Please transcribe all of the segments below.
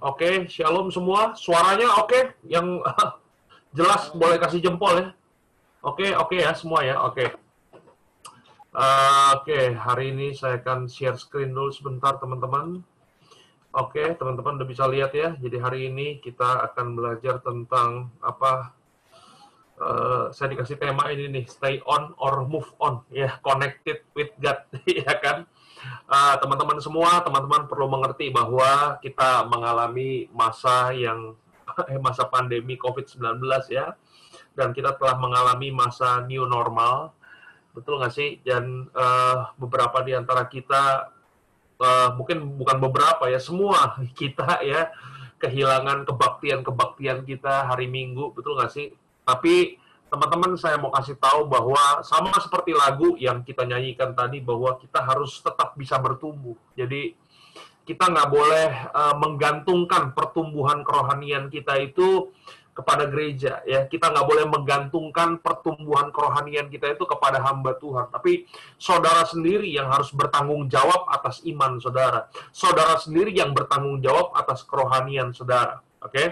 Oke, shalom semua. Suaranya oke? Yang jelas boleh kasih jempol ya. Oke, oke ya semua ya. Oke. Uh, oke, hari ini saya akan share screen dulu sebentar teman-teman. Oke, teman-teman udah bisa lihat ya. Jadi hari ini kita akan belajar tentang apa? Uh, saya dikasih tema ini nih, stay on or move on, ya, connected with God, ya kan? Ah, teman-teman semua, teman-teman perlu mengerti bahwa kita mengalami masa yang eh, masa pandemi COVID-19 ya, dan kita telah mengalami masa new normal, betul nggak sih? Dan uh, beberapa di antara kita, uh, mungkin bukan beberapa ya, semua kita ya kehilangan kebaktian-kebaktian kita hari Minggu, betul nggak sih? Tapi teman-teman saya mau kasih tahu bahwa sama seperti lagu yang kita nyanyikan tadi bahwa kita harus tetap bisa bertumbuh. Jadi kita nggak boleh uh, menggantungkan pertumbuhan kerohanian kita itu kepada gereja ya kita nggak boleh menggantungkan pertumbuhan kerohanian kita itu kepada hamba Tuhan tapi saudara sendiri yang harus bertanggung jawab atas iman saudara saudara sendiri yang bertanggung jawab atas kerohanian saudara oke okay?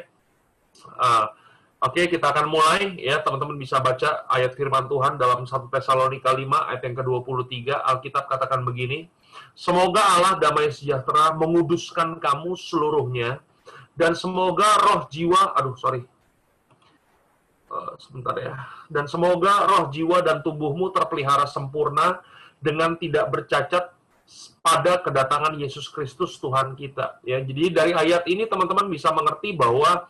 uh, Oke, kita akan mulai ya. Teman-teman bisa baca ayat firman Tuhan dalam 1 Tesalonika 5 ayat yang ke-23. Alkitab katakan begini, Semoga Allah damai sejahtera menguduskan kamu seluruhnya dan semoga roh jiwa, aduh sorry, uh, sebentar ya. Dan semoga roh jiwa dan tubuhmu terpelihara sempurna dengan tidak bercacat pada kedatangan Yesus Kristus Tuhan kita. Ya, jadi dari ayat ini teman-teman bisa mengerti bahwa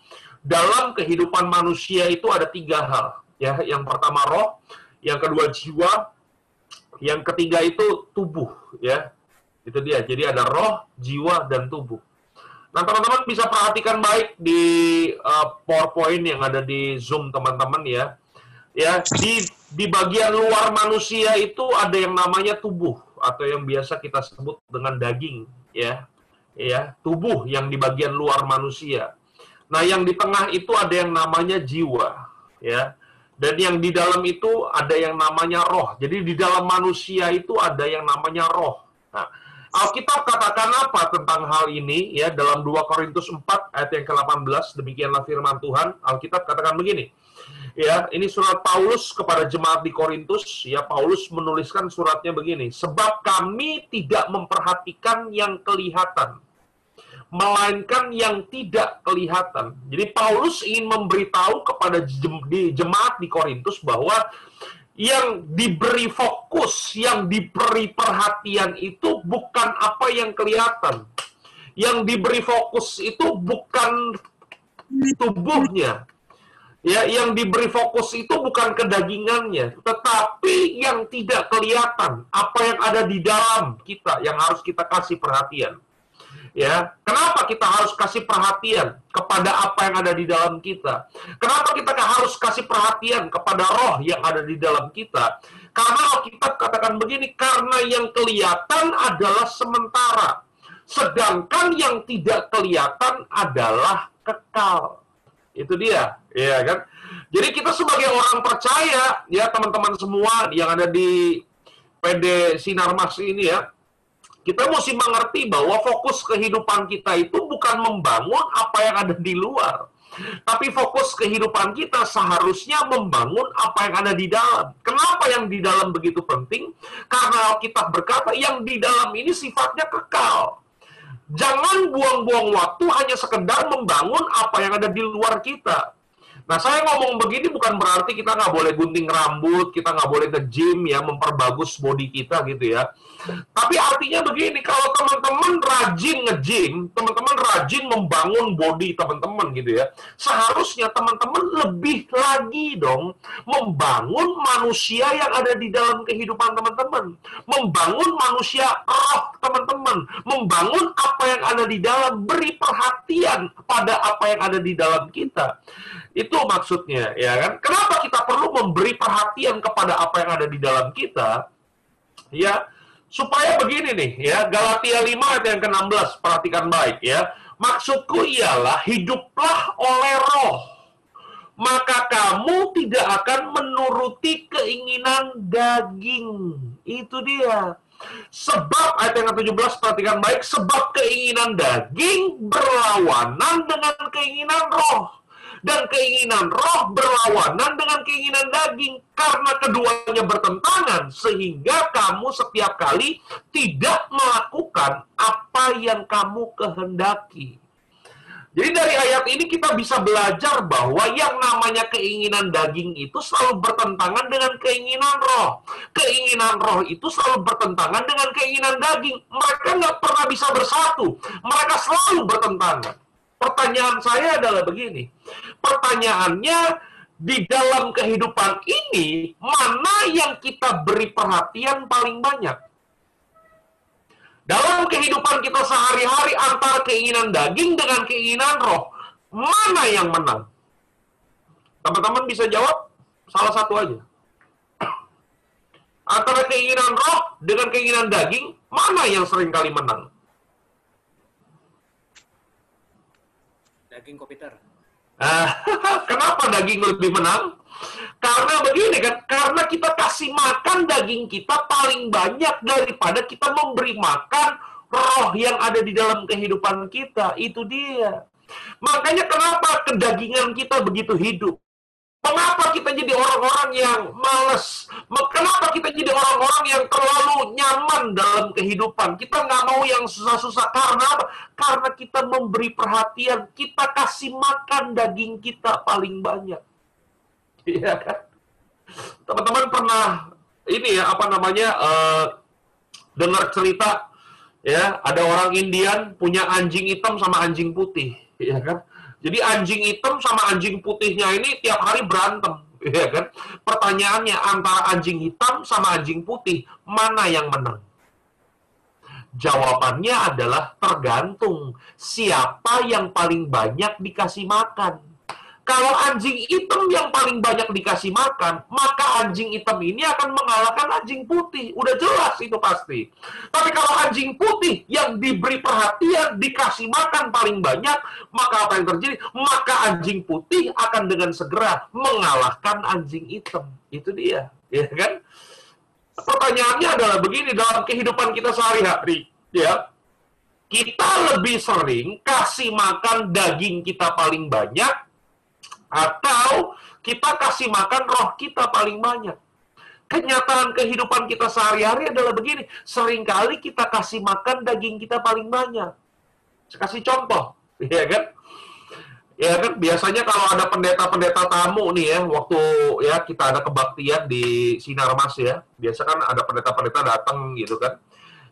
dalam kehidupan manusia itu ada tiga hal. Ya, yang pertama roh, yang kedua jiwa, yang ketiga itu tubuh. Ya, itu dia. Jadi ada roh, jiwa, dan tubuh. Nah, teman-teman bisa perhatikan baik di uh, PowerPoint yang ada di Zoom teman-teman ya. Ya, di di bagian luar manusia itu ada yang namanya tubuh atau yang biasa kita sebut dengan daging, ya. Ya, tubuh yang di bagian luar manusia. Nah, yang di tengah itu ada yang namanya jiwa, ya. Dan yang di dalam itu ada yang namanya roh. Jadi di dalam manusia itu ada yang namanya roh. Nah, Alkitab katakan apa tentang hal ini ya dalam 2 Korintus 4 ayat yang ke-18 demikianlah firman Tuhan. Alkitab katakan begini. Ya, ini surat Paulus kepada jemaat di Korintus. Ya, Paulus menuliskan suratnya begini, sebab kami tidak memperhatikan yang kelihatan, melainkan yang tidak kelihatan. Jadi Paulus ingin memberitahu kepada jemaat di Korintus bahwa yang diberi fokus, yang diberi perhatian itu bukan apa yang kelihatan. Yang diberi fokus itu bukan tubuhnya. Ya, yang diberi fokus itu bukan kedagingannya, tetapi yang tidak kelihatan, apa yang ada di dalam kita yang harus kita kasih perhatian. Ya, kenapa kita harus kasih perhatian kepada apa yang ada di dalam kita? Kenapa kita harus kasih perhatian kepada roh yang ada di dalam kita? Karena Alkitab katakan begini, karena yang kelihatan adalah sementara, sedangkan yang tidak kelihatan adalah kekal. Itu dia, ya kan? Jadi kita sebagai orang percaya, ya teman-teman semua yang ada di PD Sinar Mas ini ya, kita mesti mengerti bahwa fokus kehidupan kita itu bukan membangun apa yang ada di luar. Tapi fokus kehidupan kita seharusnya membangun apa yang ada di dalam. Kenapa yang di dalam begitu penting? Karena kita berkata yang di dalam ini sifatnya kekal. Jangan buang-buang waktu hanya sekedar membangun apa yang ada di luar kita. Nah, saya ngomong begini bukan berarti kita nggak boleh gunting rambut, kita nggak boleh ke gym ya, memperbagus body kita gitu ya. Tapi artinya begini, kalau teman-teman rajin nge-gym, teman-teman rajin membangun body teman-teman gitu ya, seharusnya teman-teman lebih lagi dong membangun manusia yang ada di dalam kehidupan teman-teman. Membangun manusia roh teman-teman. Membangun apa yang ada di dalam, beri perhatian pada apa yang ada di dalam kita. Itu maksudnya, ya kan? Kenapa kita perlu memberi perhatian kepada apa yang ada di dalam kita? Ya, supaya begini nih, ya, Galatia 5 ayat yang ke-16, perhatikan baik ya. Maksudku ialah hiduplah oleh roh, maka kamu tidak akan menuruti keinginan daging. Itu dia. Sebab ayat yang ke-17 perhatikan baik, sebab keinginan daging berlawanan dengan keinginan roh dan keinginan roh berlawanan dengan keinginan daging karena keduanya bertentangan sehingga kamu setiap kali tidak melakukan apa yang kamu kehendaki. Jadi dari ayat ini kita bisa belajar bahwa yang namanya keinginan daging itu selalu bertentangan dengan keinginan roh. Keinginan roh itu selalu bertentangan dengan keinginan daging. Mereka nggak pernah bisa bersatu. Mereka selalu bertentangan. Pertanyaan saya adalah begini. Pertanyaannya, di dalam kehidupan ini, mana yang kita beri perhatian paling banyak? Dalam kehidupan kita sehari-hari antara keinginan daging dengan keinginan roh, mana yang menang? Teman-teman bisa jawab salah satu aja. Antara keinginan roh dengan keinginan daging, mana yang sering kali menang? Daging Kopiter. Ah, kenapa daging lebih menang? Karena begini kan, karena kita kasih makan daging kita paling banyak daripada kita memberi makan roh yang ada di dalam kehidupan kita. Itu dia. Makanya kenapa kedagingan kita begitu hidup? Mengapa kita jadi orang-orang yang males? Kenapa kita jadi orang-orang yang terlalu nyaman dalam kehidupan? Kita nggak mau yang susah-susah. Karena apa? Karena kita memberi perhatian. Kita kasih makan daging kita paling banyak. Iya kan? Teman-teman pernah ini ya apa namanya uh, dengar cerita ya ada orang Indian punya anjing hitam sama anjing putih, ya kan? Jadi anjing hitam sama anjing putihnya ini tiap hari berantem, ya kan? Pertanyaannya antara anjing hitam sama anjing putih mana yang menang? Jawabannya adalah tergantung siapa yang paling banyak dikasih makan. Kalau anjing hitam yang paling banyak dikasih makan, maka anjing hitam ini akan mengalahkan anjing putih. Udah jelas itu pasti. Tapi kalau anjing putih yang diberi perhatian, dikasih makan paling banyak, maka apa yang terjadi? Maka anjing putih akan dengan segera mengalahkan anjing hitam. Itu dia, ya kan? Pertanyaannya adalah begini dalam kehidupan kita sehari-hari, ya. Kita lebih sering kasih makan daging kita paling banyak atau kita kasih makan roh kita paling banyak. Kenyataan kehidupan kita sehari-hari adalah begini. Seringkali kita kasih makan daging kita paling banyak. Saya kasih contoh. Ya kan? Ya kan, biasanya kalau ada pendeta-pendeta tamu nih ya, waktu ya kita ada kebaktian di Sinar Mas ya, biasa kan ada pendeta-pendeta datang gitu kan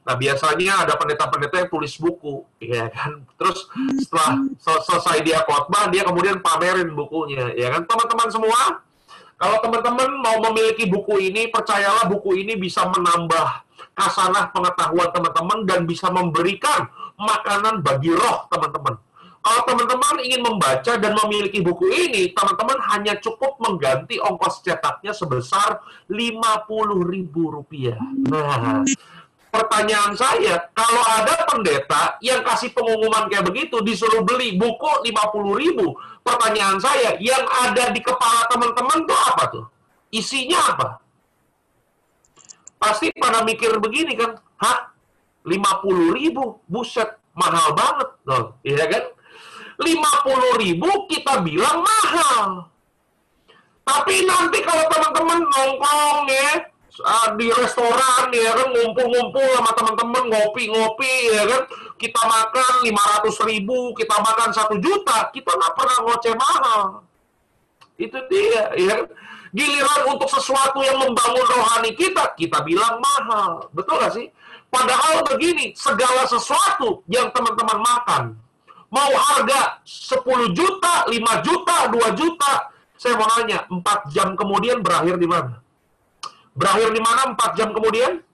Nah, biasanya ada pendeta-pendeta yang tulis buku, ya kan. Terus setelah selesai dia khotbah, dia kemudian pamerin bukunya, ya kan. Teman-teman semua, kalau teman-teman mau memiliki buku ini, percayalah buku ini bisa menambah kasanah pengetahuan teman-teman dan bisa memberikan makanan bagi roh teman-teman. Kalau teman-teman ingin membaca dan memiliki buku ini, teman-teman hanya cukup mengganti ongkos cetaknya sebesar Rp50.000. Nah, pertanyaan saya, kalau ada pendeta yang kasih pengumuman kayak begitu, disuruh beli buku 50 ribu, pertanyaan saya, yang ada di kepala teman-teman tuh apa tuh? Isinya apa? Pasti pada mikir begini kan, hah? 50 ribu? Buset, mahal banget. Loh, iya kan? 50 ribu kita bilang mahal. Tapi nanti kalau teman-teman nongkrong ya, uh, di restoran ya kan ngumpul-ngumpul sama teman-teman ngopi-ngopi ya kan. Kita makan 500 ribu kita makan satu juta kita nggak pernah ngoceh mahal. Itu dia ya kan. Giliran untuk sesuatu yang membangun rohani kita kita bilang mahal. Betul gak sih? Padahal begini segala sesuatu yang teman-teman makan mau harga 10 juta 5 juta 2 juta saya mau nanya 4 jam kemudian berakhir di mana Berakhir di mana 4 jam kemudian?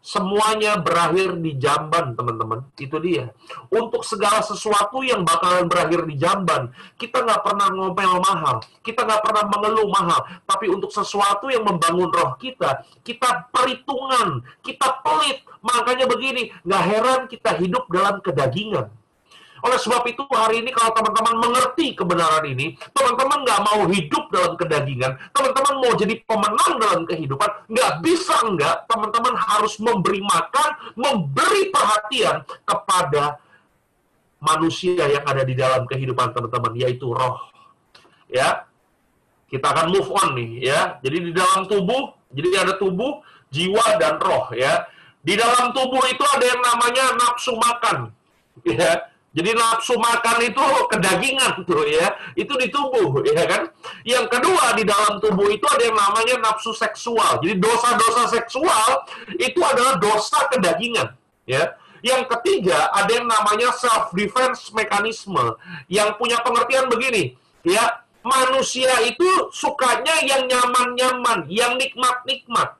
Semuanya berakhir di jamban, teman-teman. Itu dia. Untuk segala sesuatu yang bakalan berakhir di jamban, kita nggak pernah ngomel mahal. Kita nggak pernah mengeluh mahal. Tapi untuk sesuatu yang membangun roh kita, kita perhitungan, kita pelit. Makanya begini, nggak heran kita hidup dalam kedagingan. Oleh sebab itu hari ini kalau teman-teman mengerti kebenaran ini, teman-teman nggak mau hidup dalam kedagingan, teman-teman mau jadi pemenang dalam kehidupan, nggak bisa nggak, teman-teman harus memberi makan, memberi perhatian kepada manusia yang ada di dalam kehidupan teman-teman, yaitu roh. Ya, kita akan move on nih ya. Jadi di dalam tubuh, jadi ada tubuh, jiwa dan roh ya. Di dalam tubuh itu ada yang namanya nafsu makan. Ya. Jadi nafsu makan itu kedagingan tuh ya. Itu di tubuh ya kan. Yang kedua di dalam tubuh itu ada yang namanya nafsu seksual. Jadi dosa-dosa seksual itu adalah dosa kedagingan ya. Yang ketiga ada yang namanya self defense mekanisme yang punya pengertian begini ya manusia itu sukanya yang nyaman-nyaman, yang nikmat-nikmat.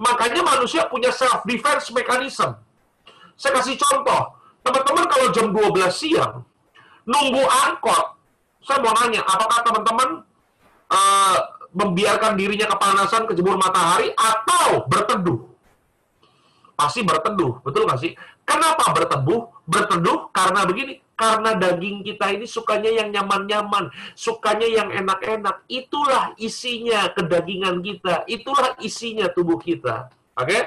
Makanya manusia punya self defense mechanism. Saya kasih contoh. Teman-teman kalau jam 12 siang nunggu angkot, saya mau nanya, apakah teman-teman uh, membiarkan dirinya kepanasan, kejemur matahari atau berteduh? Pasti berteduh, betul nggak sih? Kenapa berteduh? Berteduh karena begini, karena daging kita ini sukanya yang nyaman-nyaman, sukanya yang enak-enak. Itulah isinya kedagingan kita, itulah isinya tubuh kita. Oke? Okay?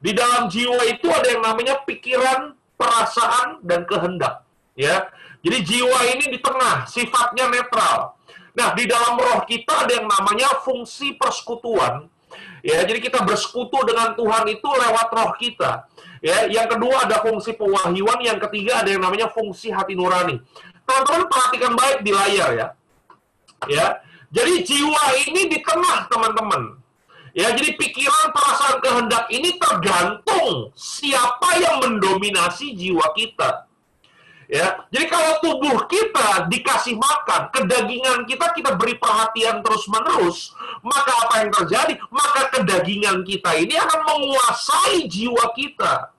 Di dalam jiwa itu ada yang namanya pikiran, perasaan, dan kehendak. Ya, jadi jiwa ini di tengah, sifatnya netral. Nah, di dalam roh kita ada yang namanya fungsi persekutuan. Ya, jadi kita bersekutu dengan Tuhan itu lewat roh kita. Ya, yang kedua ada fungsi pewahyuan, yang ketiga ada yang namanya fungsi hati nurani. Teman-teman perhatikan baik di layar ya. Ya. Jadi jiwa ini di tengah, teman-teman. Ya, jadi pikiran, perasaan, kehendak ini tergantung siapa yang mendominasi jiwa kita. Ya, jadi kalau tubuh kita dikasih makan, kedagingan kita kita beri perhatian terus-menerus, maka apa yang terjadi? Maka kedagingan kita ini akan menguasai jiwa kita.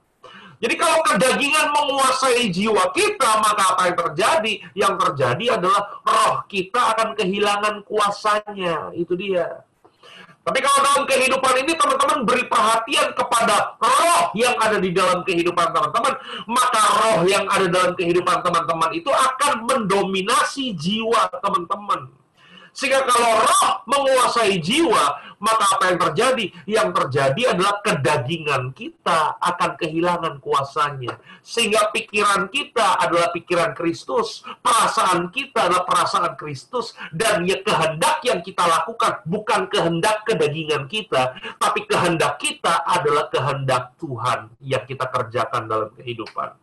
Jadi kalau kedagingan menguasai jiwa kita, maka apa yang terjadi? Yang terjadi adalah roh kita akan kehilangan kuasanya. Itu dia. Tapi kalau dalam kehidupan ini teman-teman beri perhatian kepada roh yang ada di dalam kehidupan teman-teman, maka roh yang ada dalam kehidupan teman-teman itu akan mendominasi jiwa teman-teman. Sehingga kalau roh menguasai jiwa, maka apa yang terjadi? Yang terjadi adalah kedagingan kita akan kehilangan kuasanya. Sehingga pikiran kita adalah pikiran Kristus, perasaan kita adalah perasaan Kristus, dan ya kehendak yang kita lakukan bukan kehendak kedagingan kita, tapi kehendak kita adalah kehendak Tuhan yang kita kerjakan dalam kehidupan.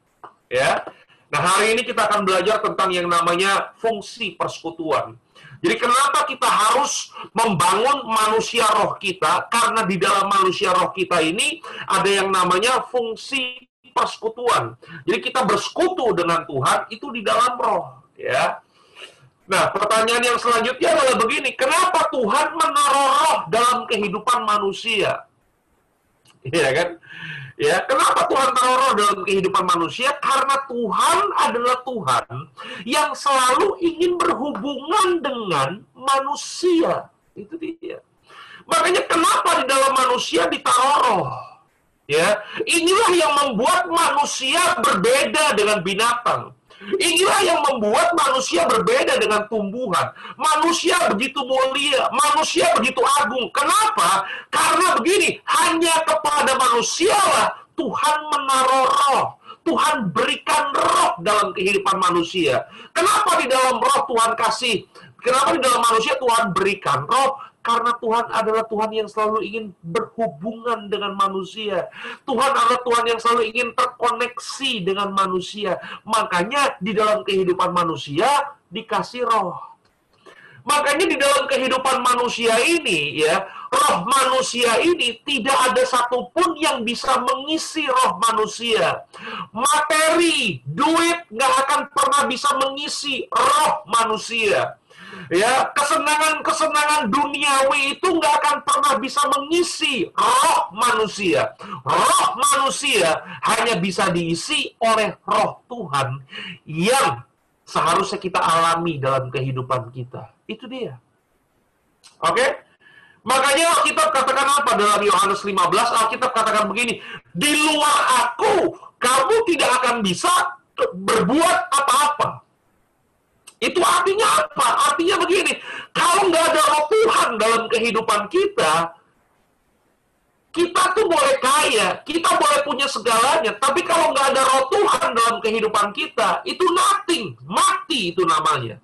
Ya. Nah, hari ini kita akan belajar tentang yang namanya fungsi persekutuan jadi kenapa kita harus membangun manusia roh kita? Karena di dalam manusia roh kita ini ada yang namanya fungsi persekutuan. Jadi kita bersekutu dengan Tuhan itu di dalam roh, ya. Nah, pertanyaan yang selanjutnya adalah begini, kenapa Tuhan menaruh roh dalam kehidupan manusia? Iya kan? Ya, kenapa Tuhan taruh dalam kehidupan manusia? Karena Tuhan adalah Tuhan yang selalu ingin berhubungan dengan manusia. Itu dia. Makanya kenapa di dalam manusia ditaruh roh? Ya, inilah yang membuat manusia berbeda dengan binatang. Inilah yang membuat manusia berbeda dengan tumbuhan. Manusia begitu mulia, manusia begitu agung. Kenapa? Karena begini, hanya kepada manusialah Tuhan menaruh roh. Tuhan berikan roh dalam kehidupan manusia. Kenapa di dalam roh Tuhan kasih? Kenapa di dalam manusia Tuhan berikan roh? Karena Tuhan adalah Tuhan yang selalu ingin berhubungan dengan manusia. Tuhan adalah Tuhan yang selalu ingin terkoneksi dengan manusia. Makanya di dalam kehidupan manusia dikasih roh. Makanya di dalam kehidupan manusia ini ya, roh manusia ini tidak ada satupun yang bisa mengisi roh manusia. Materi, duit nggak akan pernah bisa mengisi roh manusia ya kesenangan-kesenangan duniawi itu nggak akan pernah bisa mengisi roh manusia. Roh manusia hanya bisa diisi oleh roh Tuhan yang seharusnya kita alami dalam kehidupan kita. Itu dia. Oke? Makanya Alkitab katakan apa dalam Yohanes 15? Alkitab katakan begini, di luar aku, kamu tidak akan bisa berbuat apa-apa. Itu artinya apa? Artinya begini, kalau nggak ada roh Tuhan dalam kehidupan kita, kita tuh boleh kaya, kita boleh punya segalanya, tapi kalau nggak ada roh Tuhan dalam kehidupan kita, itu nothing, mati itu namanya.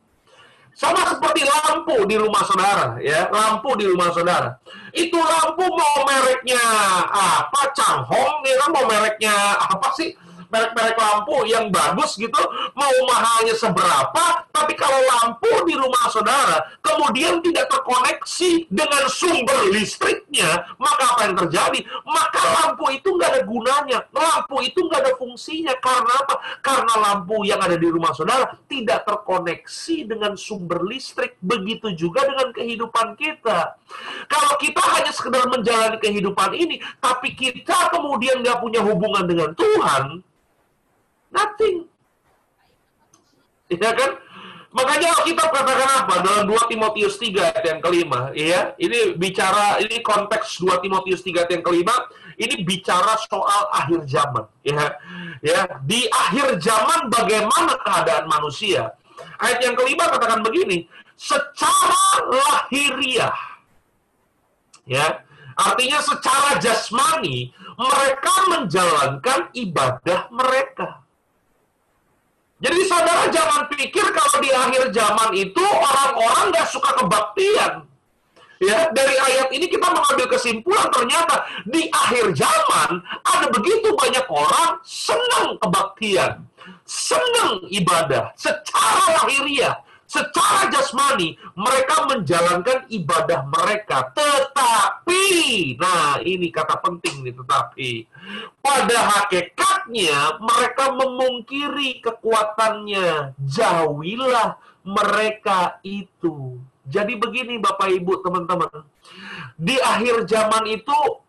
Sama seperti lampu di rumah saudara, ya, lampu di rumah saudara. Itu lampu mau mereknya apa, Changhong, ya kan mau mereknya apa sih? Merek-merek lampu yang bagus gitu, mau mahalnya seberapa, tapi kalau lampu di rumah saudara kemudian tidak terkoneksi dengan sumber listriknya, maka apa yang terjadi? Maka lampu itu nggak ada gunanya, lampu itu nggak ada fungsinya. Karena apa? Karena lampu yang ada di rumah saudara tidak terkoneksi dengan sumber listrik. Begitu juga dengan kehidupan kita. Kalau kita hanya sekedar menjalani kehidupan ini, tapi kita kemudian nggak punya hubungan dengan Tuhan, Nothing. Ya kan? Makanya kita katakan apa dalam 2 Timotius 3 ayat yang kelima, ya. Ini bicara ini konteks 2 Timotius 3 ayat yang kelima, ini bicara soal akhir zaman, ya. Ya, di akhir zaman bagaimana keadaan manusia? Ayat yang kelima katakan begini, secara lahiriah. Ya. Artinya secara jasmani mereka menjalankan ibadah mereka. Jadi saudara jangan pikir kalau di akhir zaman itu orang-orang nggak suka kebaktian. Ya, dari ayat ini kita mengambil kesimpulan ternyata di akhir zaman ada begitu banyak orang senang kebaktian, senang ibadah secara lahiriah, secara jasmani mereka menjalankan ibadah mereka. Tetapi nah ini kata penting nih tetapi. Pada hakikatnya mereka memungkiri kekuatannya. Jauhilah mereka itu. Jadi begini Bapak Ibu teman-teman. Di akhir zaman itu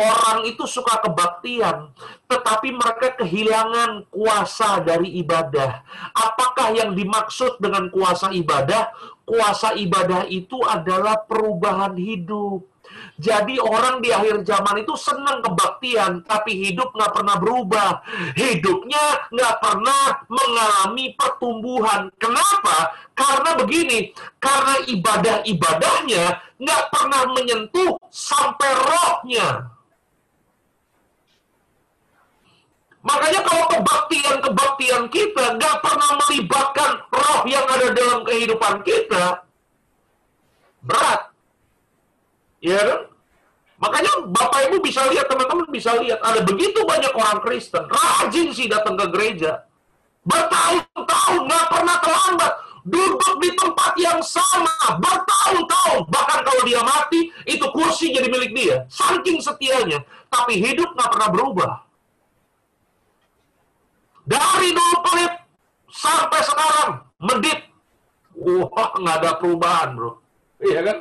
orang itu suka kebaktian, tetapi mereka kehilangan kuasa dari ibadah. Apakah yang dimaksud dengan kuasa ibadah? Kuasa ibadah itu adalah perubahan hidup. Jadi orang di akhir zaman itu senang kebaktian, tapi hidup nggak pernah berubah. Hidupnya nggak pernah mengalami pertumbuhan. Kenapa? Karena begini, karena ibadah-ibadahnya nggak pernah menyentuh sampai rohnya. Makanya kalau kebaktian-kebaktian kita nggak pernah melibatkan roh yang ada dalam kehidupan kita, berat. Ya kan? Makanya Bapak Ibu bisa lihat, teman-teman bisa lihat, ada begitu banyak orang Kristen, rajin sih datang ke gereja. Bertahun-tahun, nggak pernah terlambat. Duduk di tempat yang sama, bertahun-tahun. Bahkan kalau dia mati, itu kursi jadi milik dia. Saking setianya. Tapi hidup nggak pernah berubah dari dulu pelit sampai sekarang medit. Wah, nggak ada perubahan, bro. Iya kan?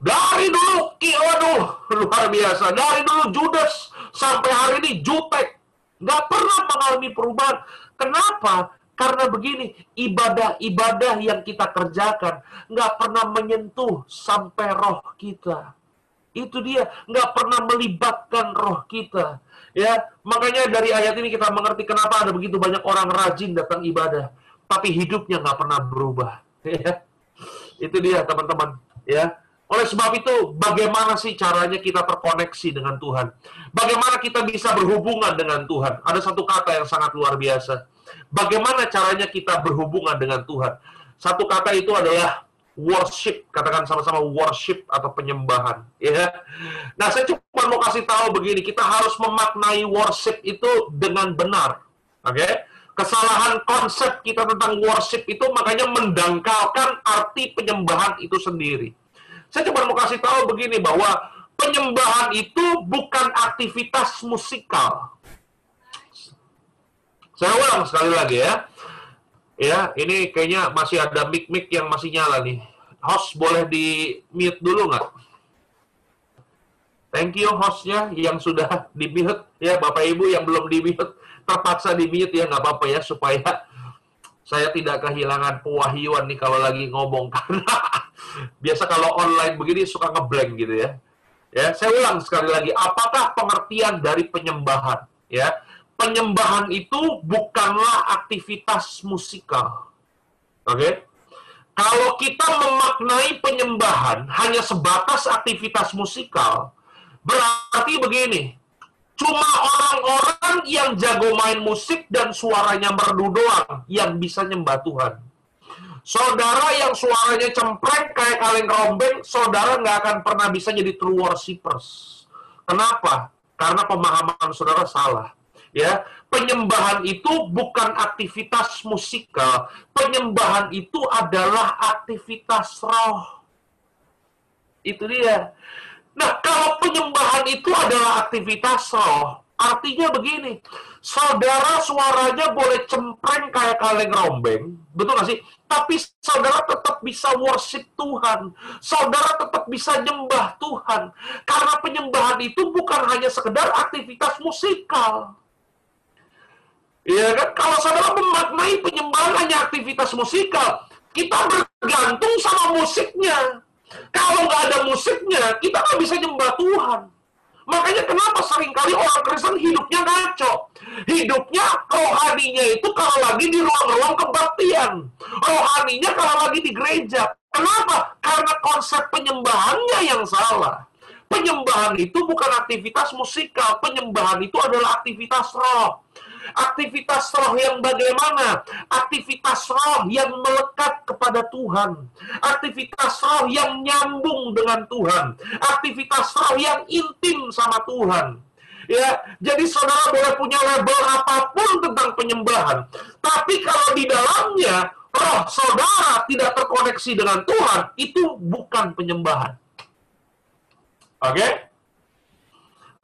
Dari dulu, waduh, luar biasa. Dari dulu Judas sampai hari ini jutek. Nggak pernah mengalami perubahan. Kenapa? Karena begini, ibadah-ibadah yang kita kerjakan nggak pernah menyentuh sampai roh kita. Itu dia, nggak pernah melibatkan roh kita. Ya, makanya dari ayat ini kita mengerti kenapa ada begitu banyak orang rajin datang ibadah, tapi hidupnya nggak pernah berubah. Ya. Itu dia teman-teman. Ya, oleh sebab itu, bagaimana sih caranya kita terkoneksi dengan Tuhan? Bagaimana kita bisa berhubungan dengan Tuhan? Ada satu kata yang sangat luar biasa. Bagaimana caranya kita berhubungan dengan Tuhan? Satu kata itu adalah worship, katakan sama-sama worship atau penyembahan, ya. Nah, saya cuma mau kasih tahu begini, kita harus memaknai worship itu dengan benar. Oke? Okay? Kesalahan konsep kita tentang worship itu makanya mendangkalkan arti penyembahan itu sendiri. Saya cuma mau kasih tahu begini bahwa penyembahan itu bukan aktivitas musikal. Saya ulang sekali lagi ya. Ya, ini kayaknya masih ada mic-mic yang masih nyala nih. Host boleh di mute dulu nggak? Thank you hostnya yang sudah di mute ya Bapak Ibu yang belum di mute terpaksa di mute ya nggak apa-apa ya supaya saya tidak kehilangan pewahyuan nih kalau lagi ngomong karena biasa kalau online begini suka ngeblank gitu ya. Ya, saya ulang sekali lagi, apakah pengertian dari penyembahan? Ya, penyembahan itu bukanlah aktivitas musikal. Oke? Kalau kita memaknai penyembahan hanya sebatas aktivitas musikal, berarti begini, cuma orang-orang yang jago main musik dan suaranya merdu doang yang bisa nyembah Tuhan. Saudara yang suaranya cempreng kayak kaleng rombeng, saudara nggak akan pernah bisa jadi true worshippers. Kenapa? Karena pemahaman saudara salah. Ya, penyembahan itu bukan aktivitas musikal. Penyembahan itu adalah aktivitas roh. Itu dia. Nah, kalau penyembahan itu adalah aktivitas roh, artinya begini, saudara suaranya boleh cempreng kayak kaleng rombeng, betul nggak sih? Tapi saudara tetap bisa worship Tuhan. Saudara tetap bisa nyembah Tuhan. Karena penyembahan itu bukan hanya sekedar aktivitas musikal. Ya kan? Kalau saudara memaknai penyembahan hanya aktivitas musikal, kita bergantung sama musiknya. Kalau nggak ada musiknya, kita nggak bisa nyembah Tuhan. Makanya kenapa sering kali orang Kristen hidupnya ngaco. Hidupnya rohaninya itu kalau lagi di ruang-ruang kebaktian. Rohaninya kalau lagi di gereja. Kenapa? Karena konsep penyembahannya yang salah. Penyembahan itu bukan aktivitas musikal. Penyembahan itu adalah aktivitas roh. Aktivitas roh yang bagaimana? Aktivitas roh yang melekat kepada Tuhan. Aktivitas roh yang nyambung dengan Tuhan. Aktivitas roh yang intim sama Tuhan. Ya, jadi saudara boleh punya label apa pun tentang penyembahan, tapi kalau di dalamnya roh saudara tidak terkoneksi dengan Tuhan, itu bukan penyembahan. Oke? Okay?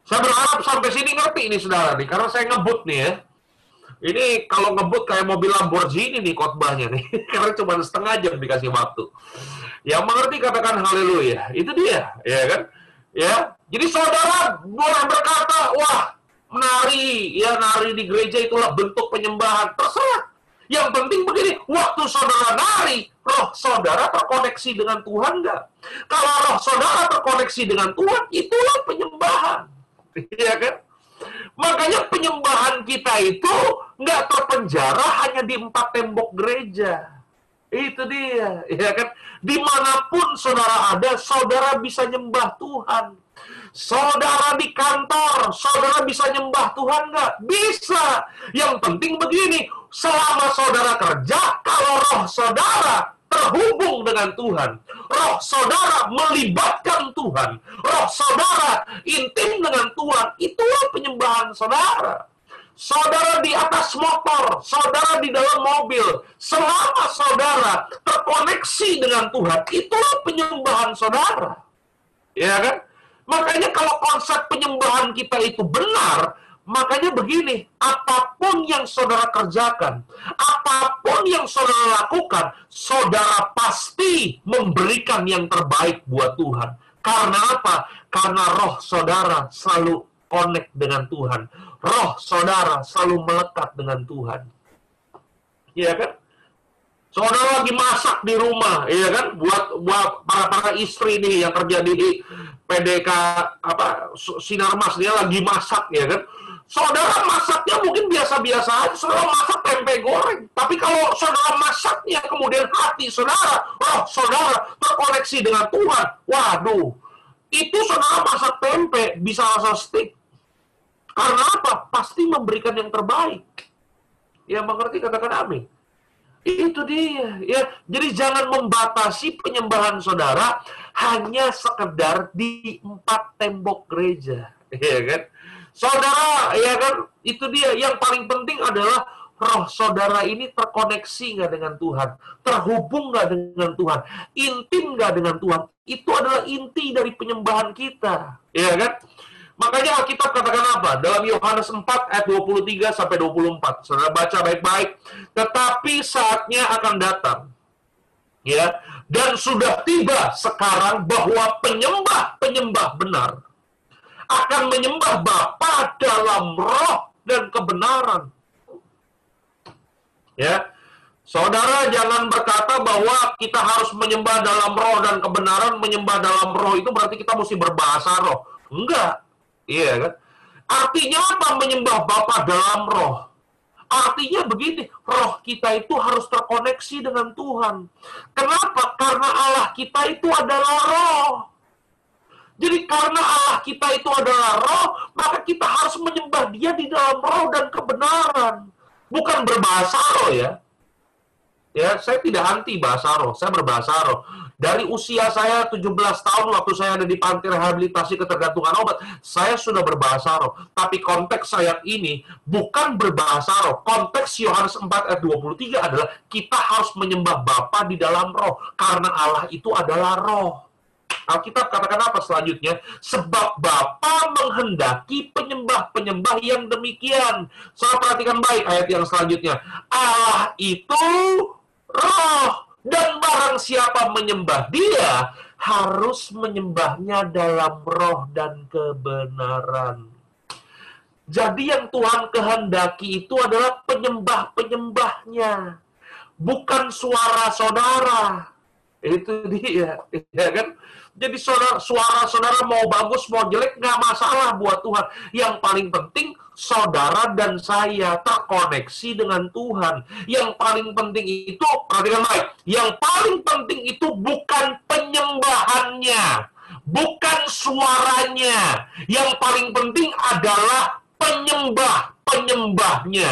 Saya berharap sampai sini ngerti ini saudara nih, karena saya ngebut nih ya. Ini kalau ngebut kayak mobil Lamborghini nih khotbahnya nih, karena cuma setengah jam dikasih waktu. Yang mengerti katakan haleluya. Itu dia, ya kan? Ya, jadi saudara boleh berkata, wah, nari, ya nari di gereja itulah bentuk penyembahan. Terserah. Yang penting begini, waktu saudara nari, roh saudara terkoneksi dengan Tuhan nggak? Kalau roh saudara terkoneksi dengan Tuhan, itulah penyembahan. Iya kan? Makanya penyembahan kita itu nggak terpenjara hanya di empat tembok gereja. Itu dia, ya kan? Di mana pun saudara ada, saudara bisa nyembah Tuhan. Saudara di kantor, saudara bisa nyembah Tuhan nggak? Bisa. Yang penting begini, selama saudara kerja, kalau roh saudara terhubung dengan Tuhan. Roh saudara melibatkan Tuhan. Roh saudara intim dengan Tuhan. Itulah penyembahan saudara. Saudara di atas motor, saudara di dalam mobil, selama saudara terkoneksi dengan Tuhan, itulah penyembahan saudara. Ya kan? Makanya kalau konsep penyembahan kita itu benar, Makanya begini, apa pun yang saudara kerjakan, apa pun yang saudara lakukan, saudara pasti memberikan yang terbaik buat Tuhan. Karena apa? Karena roh saudara selalu connect dengan Tuhan. Roh saudara selalu melekat dengan Tuhan. Iya kan? Saudara lagi masak di rumah, iya kan? Buat buat para para istri nih yang kerja di PDK apa sinar mas dia lagi masak ya kan? Saudara masaknya mungkin biasa-biasa aja, saudara masak tempe goreng. Tapi kalau saudara masaknya kemudian hati saudara, oh saudara terkoneksi dengan Tuhan, waduh, itu saudara masak tempe bisa rasa stick. Karena apa? Pasti memberikan yang terbaik. Ya mengerti katakan amin. Itu dia. Ya, jadi jangan membatasi penyembahan saudara hanya sekedar di empat tembok gereja, ya kan? Saudara, ya kan, itu dia. Yang paling penting adalah roh saudara ini terkoneksi nggak dengan Tuhan, terhubung nggak dengan Tuhan, intim nggak dengan Tuhan. Itu adalah inti dari penyembahan kita, ya kan? Makanya Alkitab katakan apa? Dalam Yohanes 4 ayat 23 sampai 24. Saudara baca baik-baik. Tetapi saatnya akan datang. Ya, dan sudah tiba sekarang bahwa penyembah-penyembah benar akan menyembah Bapa dalam roh dan kebenaran. Ya, saudara jangan berkata bahwa kita harus menyembah dalam roh dan kebenaran. Menyembah dalam roh itu berarti kita mesti berbahasa roh. Enggak, iya kan? Artinya apa menyembah Bapa dalam roh? Artinya begini, roh kita itu harus terkoneksi dengan Tuhan. Kenapa? Karena Allah kita itu adalah roh. Jadi karena Allah kita itu adalah roh, maka kita harus menyembah dia di dalam roh dan kebenaran. Bukan berbahasa roh ya. Ya, saya tidak anti bahasa roh, saya berbahasa roh. Dari usia saya 17 tahun waktu saya ada di panti rehabilitasi ketergantungan obat, saya sudah berbahasa roh. Tapi konteks saya ini bukan berbahasa roh. Konteks Yohanes 4 ayat 23 adalah kita harus menyembah Bapa di dalam roh karena Allah itu adalah roh. Alkitab katakan apa selanjutnya? Sebab Bapa menghendaki penyembah-penyembah yang demikian. Saya perhatikan baik ayat yang selanjutnya. Allah itu roh. Dan barang siapa menyembah dia, harus menyembahnya dalam roh dan kebenaran. Jadi yang Tuhan kehendaki itu adalah penyembah-penyembahnya. Bukan suara saudara. Itu dia, ya kan? Jadi saudara, suara saudara mau bagus, mau jelek, nggak masalah buat Tuhan. Yang paling penting, saudara dan saya terkoneksi dengan Tuhan. Yang paling penting itu, perhatikan baik, yang paling penting itu bukan penyembahannya, bukan suaranya. Yang paling penting adalah penyembah-penyembahnya,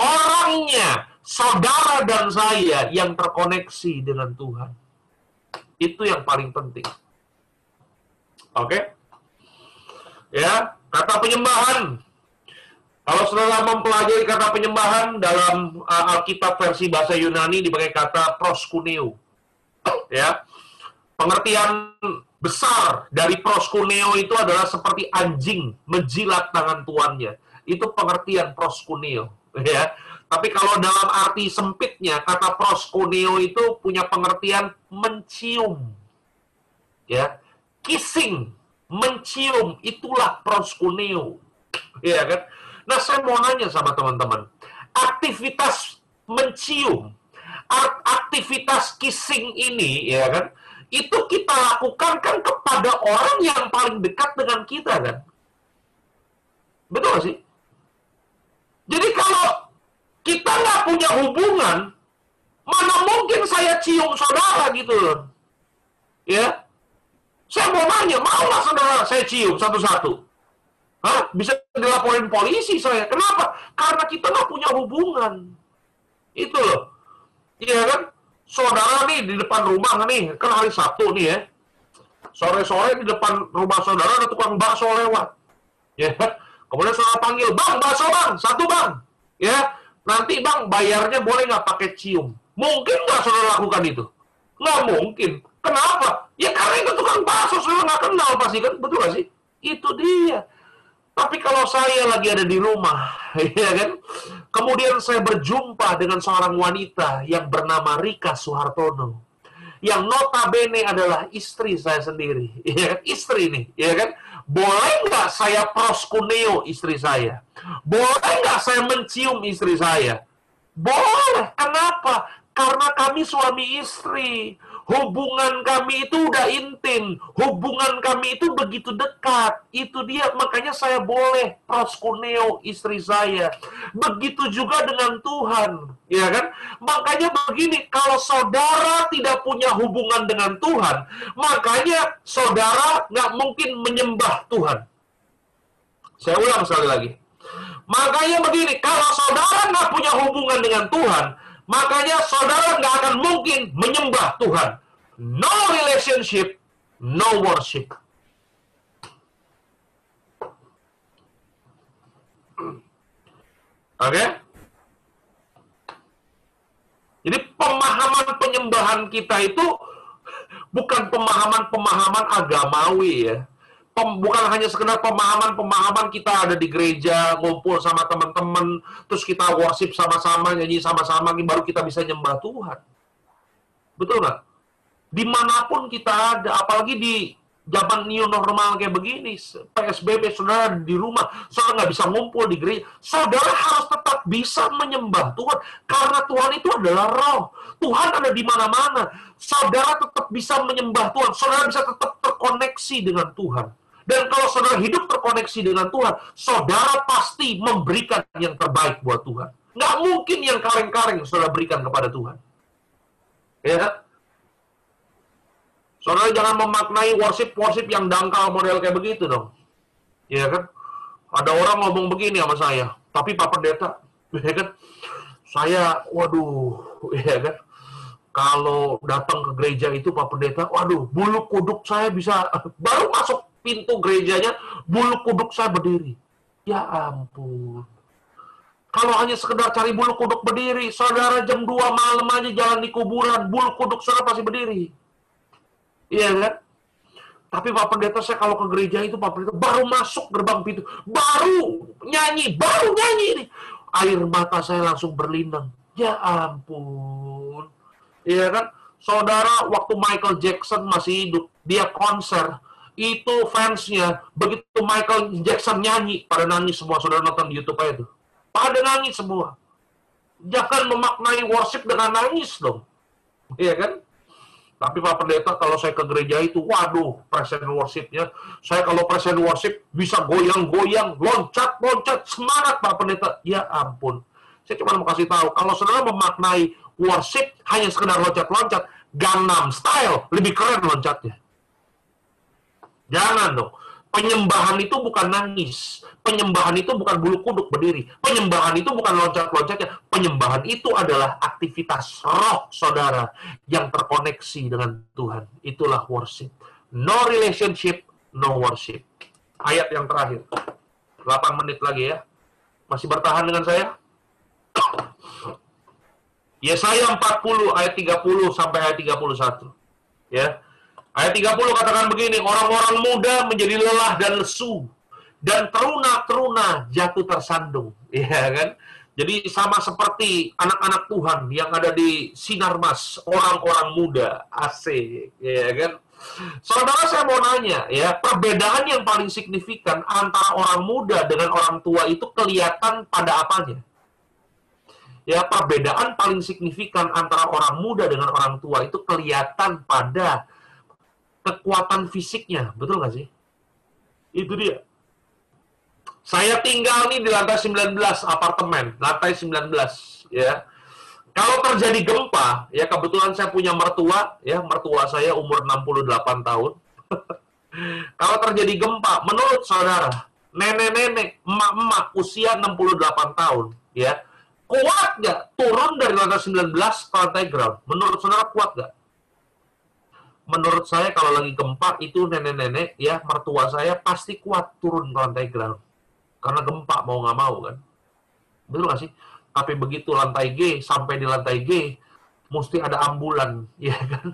orangnya, saudara dan saya yang terkoneksi dengan Tuhan. Itu yang paling penting. Oke? Ya, kata penyembahan. Kalau saudara mempelajari kata penyembahan dalam uh, Alkitab versi bahasa Yunani dipakai kata proskuneo. Ya. Pengertian besar dari proskuneo itu adalah seperti anjing menjilat tangan tuannya. Itu pengertian proskuneo, ya. Tapi kalau dalam arti sempitnya, kata proskuneo itu punya pengertian mencium. Ya, kissing, mencium, itulah proskuneo. Ya kan? Nah, saya mau nanya sama teman-teman. Aktivitas mencium, aktivitas kissing ini, ya kan? Itu kita lakukan kan kepada orang yang paling dekat dengan kita, kan? Betul gak sih? Jadi kalau kita nggak punya hubungan, mana mungkin saya cium saudara gitu loh. Ya, saya mau nanya, mau nggak saudara saya cium satu-satu? Hah? Bisa dilaporin polisi saya. Kenapa? Karena kita nggak punya hubungan. Itu loh. Iya kan? Saudara nih di depan rumah nih, kan hari Sabtu nih ya. Sore-sore di depan rumah saudara ada tukang bakso lewat. Ya, kemudian saudara panggil, bang bakso bang, satu bang. Ya, nanti bang bayarnya boleh nggak pakai cium? Mungkin nggak saudara lakukan itu? Nggak mungkin. Kenapa? Ya karena itu tukang bakso, saya nggak kenal pasti kan, betul gak sih? Itu dia. Tapi kalau saya lagi ada di rumah, ya kan, kemudian saya berjumpa dengan seorang wanita yang bernama Rika Soehartono, yang notabene adalah istri saya sendiri, ya kan, istri nih, ya kan, boleh nggak saya proskuneo istri saya? Boleh nggak saya mencium istri saya? Boleh. Kenapa? Karena kami suami istri. Hubungan kami itu udah intim. Hubungan kami itu begitu dekat. Itu dia, makanya saya boleh proskuneo istri saya. Begitu juga dengan Tuhan. Ya kan? Makanya begini, kalau saudara tidak punya hubungan dengan Tuhan, makanya saudara nggak mungkin menyembah Tuhan. Saya ulang sekali lagi. Makanya begini, kalau saudara nggak punya hubungan dengan Tuhan, makanya saudara nggak akan mungkin menyembah Tuhan. No relationship, no worship. Oke? Okay? Jadi pemahaman penyembahan kita itu bukan pemahaman-pemahaman agamawi ya pem, bukan hanya sekedar pemahaman-pemahaman kita ada di gereja ngumpul sama teman-teman terus kita worship sama-sama nyanyi sama-sama baru kita bisa nyembah Tuhan. Betul nggak? Di mana pun kita ada apalagi di zaman new normal kayak begini PSBB saudara di rumah saudara nggak bisa ngumpul di gereja. Saudara harus tetap bisa menyembah Tuhan karena Tuhan itu adalah roh. Tuhan ada di mana-mana. Saudara tetap bisa menyembah Tuhan saudara bisa tetap terkoneksi dengan Tuhan Dan kalau saudara hidup terkoneksi dengan Tuhan, saudara pasti memberikan yang terbaik buat Tuhan. Nggak mungkin yang kaleng-kaleng saudara berikan kepada Tuhan. Ya, Saudara jangan memaknai worship-worship yang dangkal model kayak begitu dong. Ya kan? Ada orang ngomong begini sama saya, tapi Pak Pendeta, ya kan? Saya, waduh, ya kan? Kalau datang ke gereja itu Pak Pendeta, waduh, bulu kuduk saya bisa baru masuk pintu gerejanya, bulu kuduk saya berdiri. Ya ampun. Kalau hanya sekedar cari bulu kuduk berdiri, saudara jam 2 malam aja jalan di kuburan, bulu kuduk saudara pasti berdiri. Iya kan? Tapi Pak Pendeta saya kalau ke gereja itu Pak Pendeta baru masuk gerbang pintu, baru nyanyi, baru nyanyi ini. Air mata saya langsung berlinang. Ya ampun. Iya kan? Saudara waktu Michael Jackson masih hidup, dia konser, itu fansnya. Begitu Michael Jackson nyanyi pada nangis semua saudara nonton di YouTube aja tuh. Pada nangis semua. Jangan memaknai worship dengan nangis dong. Iya kan? Tapi Pak Pendeta, kalau saya ke gereja itu, waduh, present worshipnya, saya kalau present worship bisa goyang-goyang, loncat-loncat, semangat Pak Pendeta. Ya ampun. Saya cuma mau kasih tahu, kalau saudara memaknai worship hanya sekedar loncat-loncat, Gangnam Style lebih keren loncatnya. Jangan dong. Penyembahan itu bukan nangis. Penyembahan itu bukan bulu kuduk berdiri. Penyembahan itu bukan loncat-loncatnya. Penyembahan itu adalah aktivitas roh saudara yang terkoneksi dengan Tuhan. Itulah worship. No relationship, no worship. Ayat yang terakhir. 8 menit lagi ya. Masih bertahan dengan saya? Yesaya 40 ayat 30 sampai ayat 31. Ya. Ayat 30 katakan begini, orang-orang muda menjadi lelah dan lesu dan teruna-teruna jatuh tersandung, ya kan? Jadi sama seperti anak-anak Tuhan yang ada di sinar mas, orang-orang muda, asik, ya kan? Saudara saya mau nanya ya, perbedaan yang paling signifikan antara orang muda dengan orang tua itu kelihatan pada apanya? Ya, perbedaan paling signifikan antara orang muda dengan orang tua itu kelihatan pada kekuatan fisiknya, betul nggak sih? Itu dia. Saya tinggal nih di lantai 19 apartemen, lantai 19 ya. Kalau terjadi gempa, ya kebetulan saya punya mertua, ya mertua saya umur 68 tahun. Kalau terjadi gempa, menurut saudara, nenek-nenek, emak-emak usia 68 tahun, ya, kuat nggak turun dari lantai 19 ke lantai ground? Menurut saudara kuat nggak? Menurut saya kalau lagi gempa itu nenek-nenek ya mertua saya pasti kuat turun ke lantai ground. Karena gempa mau nggak mau kan. Betul nggak sih? Tapi begitu lantai G sampai di lantai G mesti ada ambulan ya kan?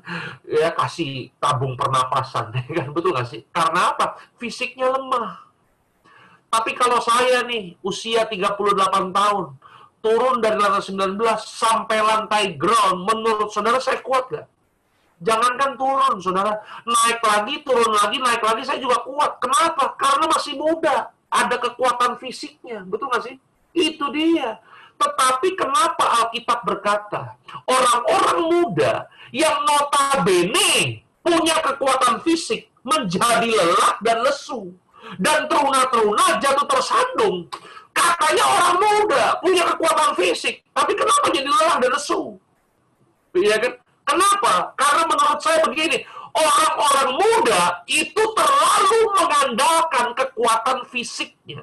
Ya kasih tabung pernapasan ya kan? Betul nggak sih? Karena apa? Fisiknya lemah. Tapi kalau saya nih usia 38 tahun turun dari lantai 19 sampai lantai ground menurut saudara saya kuat gak? Jangankan turun, saudara. Naik lagi, turun lagi, naik lagi, saya juga kuat. Kenapa? Karena masih muda. Ada kekuatan fisiknya. Betul nggak sih? Itu dia. Tetapi kenapa Alkitab berkata, orang-orang muda yang notabene punya kekuatan fisik menjadi lelah dan lesu. Dan teruna-teruna jatuh tersandung. Katanya orang muda punya kekuatan fisik. Tapi kenapa jadi lelah dan lesu? Iya kan? Kenapa? Karena menurut saya begini, orang-orang muda itu terlalu mengandalkan kekuatan fisiknya.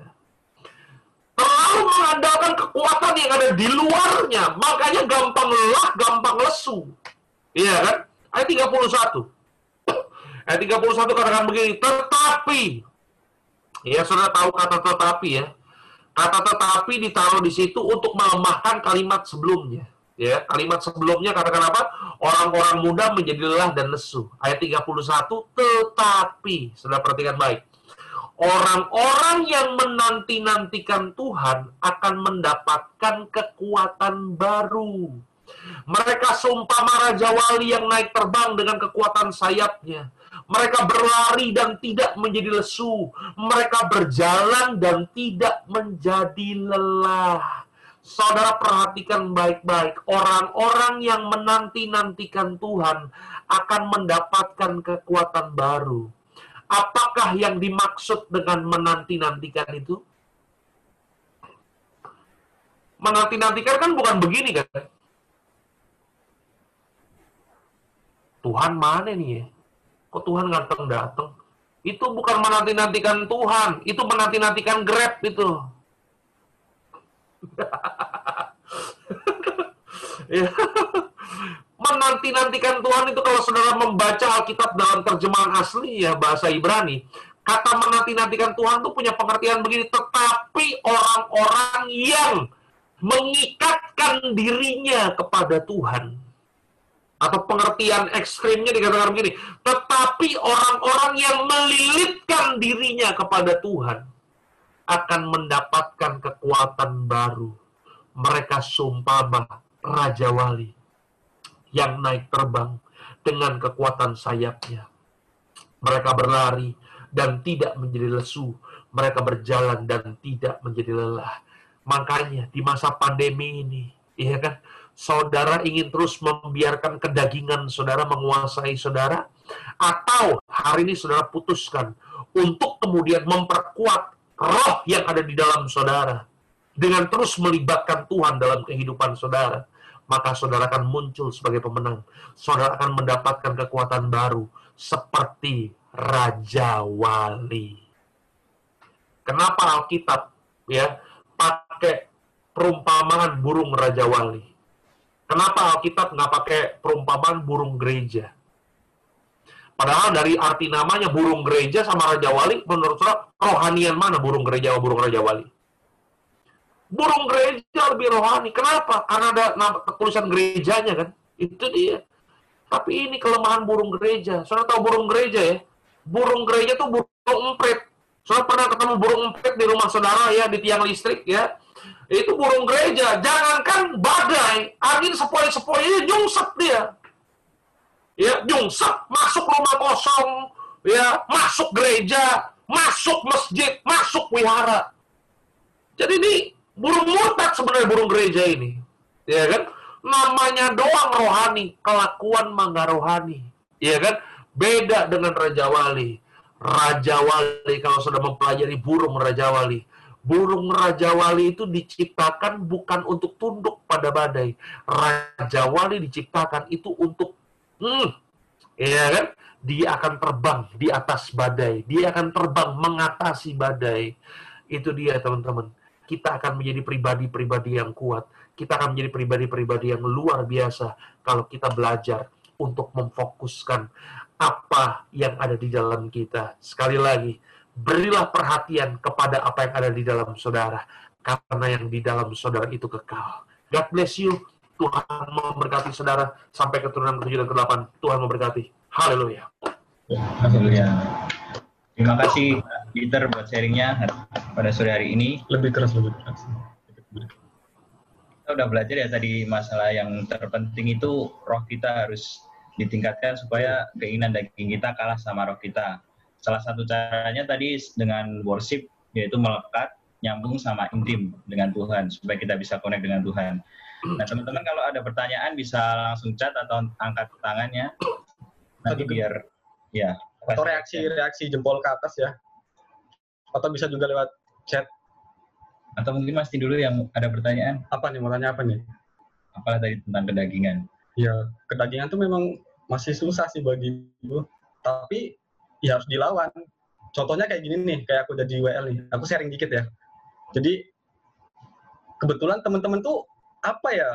Terlalu mengandalkan kekuatan yang ada di luarnya. Makanya gampang lelah, gampang lesu. Iya kan? Ayat 31. Ayat 31 katakan begini, tetapi, ya sudah tahu kata tetapi ya, kata tetapi ditaruh di situ untuk melemahkan kalimat sebelumnya ya kalimat sebelumnya katakan apa? Orang-orang muda menjadi lelah dan lesu. Ayat 31 tetapi sudah perhatikan baik orang-orang yang menanti-nantikan Tuhan akan mendapatkan kekuatan baru. Mereka sumpah Raja Wali yang naik terbang dengan kekuatan sayapnya. Mereka berlari dan tidak menjadi lesu. Mereka berjalan dan tidak menjadi lelah Saudara perhatikan baik-baik, orang-orang yang menanti-nantikan Tuhan akan mendapatkan kekuatan baru, Apakah yang dimaksud dengan menanti-nantikan itu? Menanti-nantikan kan bukan begini kan? Tuhan mana nih ya? Kok Tuhan nggak datang? Itu bukan menanti-nantikan Tuhan, itu menanti-nantikan Grab itu. ya. Menanti-nantikan Tuhan itu kalau saudara membaca Alkitab dalam terjemahan asli ya bahasa Ibrani, kata menanti-nantikan Tuhan itu punya pengertian begini, tetapi orang-orang yang mengikatkan dirinya kepada Tuhan atau pengertian ekstrimnya dikatakan begini, tetapi orang-orang yang melilitkan dirinya kepada Tuhan akan mendapatkan kekuatan baru. Mereka sumpah Raja Wali yang naik terbang dengan kekuatan sayapnya. Mereka berlari dan tidak menjadi lesu. Mereka berjalan dan tidak menjadi lelah. Makanya di masa pandemi ini, iya kan, saudara ingin terus membiarkan kedagingan saudara menguasai saudara, atau hari ini saudara putuskan untuk kemudian memperkuat roh yang ada di dalam saudara dengan terus melibatkan Tuhan dalam kehidupan saudara, maka saudara akan muncul sebagai pemenang. Saudara akan mendapatkan kekuatan baru seperti Raja Wali. Kenapa Alkitab ya pakai perumpamaan burung Raja Wali? Kenapa Alkitab nggak pakai perumpamaan burung gereja? Padahal dari arti namanya burung gereja sama Raja Wali, menurut saya rohanian mana burung gereja sama burung Raja Wali? Burung gereja lebih rohani. Kenapa? Karena ada nama, tulisan gerejanya kan. Itu dia. Tapi ini kelemahan burung gereja. Soalnya tahu burung gereja ya? Burung gereja tuh burung emprit. Soalnya pernah ketemu burung emprit di rumah saudara ya, di tiang listrik ya itu burung gereja. Jangankan badai, angin sepoi-sepoi nyungsep dia. Ya, nyungsep, masuk rumah kosong, ya, masuk gereja, masuk masjid, masuk wihara. Jadi ini burung murtad sebenarnya burung gereja ini. Ya kan? Namanya doang rohani, kelakuan mangga rohani. Ya kan? Beda dengan Raja Wali. Raja Wali kalau sudah mempelajari burung Raja Wali, burung Raja Wali itu diciptakan bukan untuk tunduk pada badai. Raja Wali diciptakan itu untuk, hmm, ya kan? Dia akan terbang di atas badai. Dia akan terbang mengatasi badai. Itu dia teman-teman. Kita akan menjadi pribadi-pribadi yang kuat. Kita akan menjadi pribadi-pribadi yang luar biasa kalau kita belajar untuk memfokuskan apa yang ada di dalam kita. Sekali lagi, berilah perhatian kepada apa yang ada di dalam saudara, karena yang di dalam saudara itu kekal. God bless you. Tuhan memberkati saudara sampai keturunan ke-7 dan ke-8. Tuhan memberkati. Haleluya. Haleluya. Terima kasih Peter buat sharingnya pada sore hari ini. Lebih keras, lebih keras. Kita udah belajar ya tadi masalah yang terpenting itu roh kita harus ditingkatkan supaya keinginan daging kita kalah sama roh kita salah satu caranya tadi dengan worship yaitu melekat nyambung sama intim dengan Tuhan supaya kita bisa connect dengan Tuhan. Nah teman-teman kalau ada pertanyaan bisa langsung chat atau angkat tangannya nanti biar ya. Atau reaksi-reaksi jempol ke atas ya. Atau bisa juga lewat chat. Atau mungkin Mas dulu yang ada pertanyaan. Apa nih? Mau tanya apa nih? Apalah tadi tentang kedagingan. Ya, kedagingan tuh memang masih susah sih bagi gue. Tapi ya harus dilawan. Contohnya kayak gini nih, kayak aku jadi WL nih. Aku sharing dikit ya. Jadi kebetulan teman-teman tuh apa ya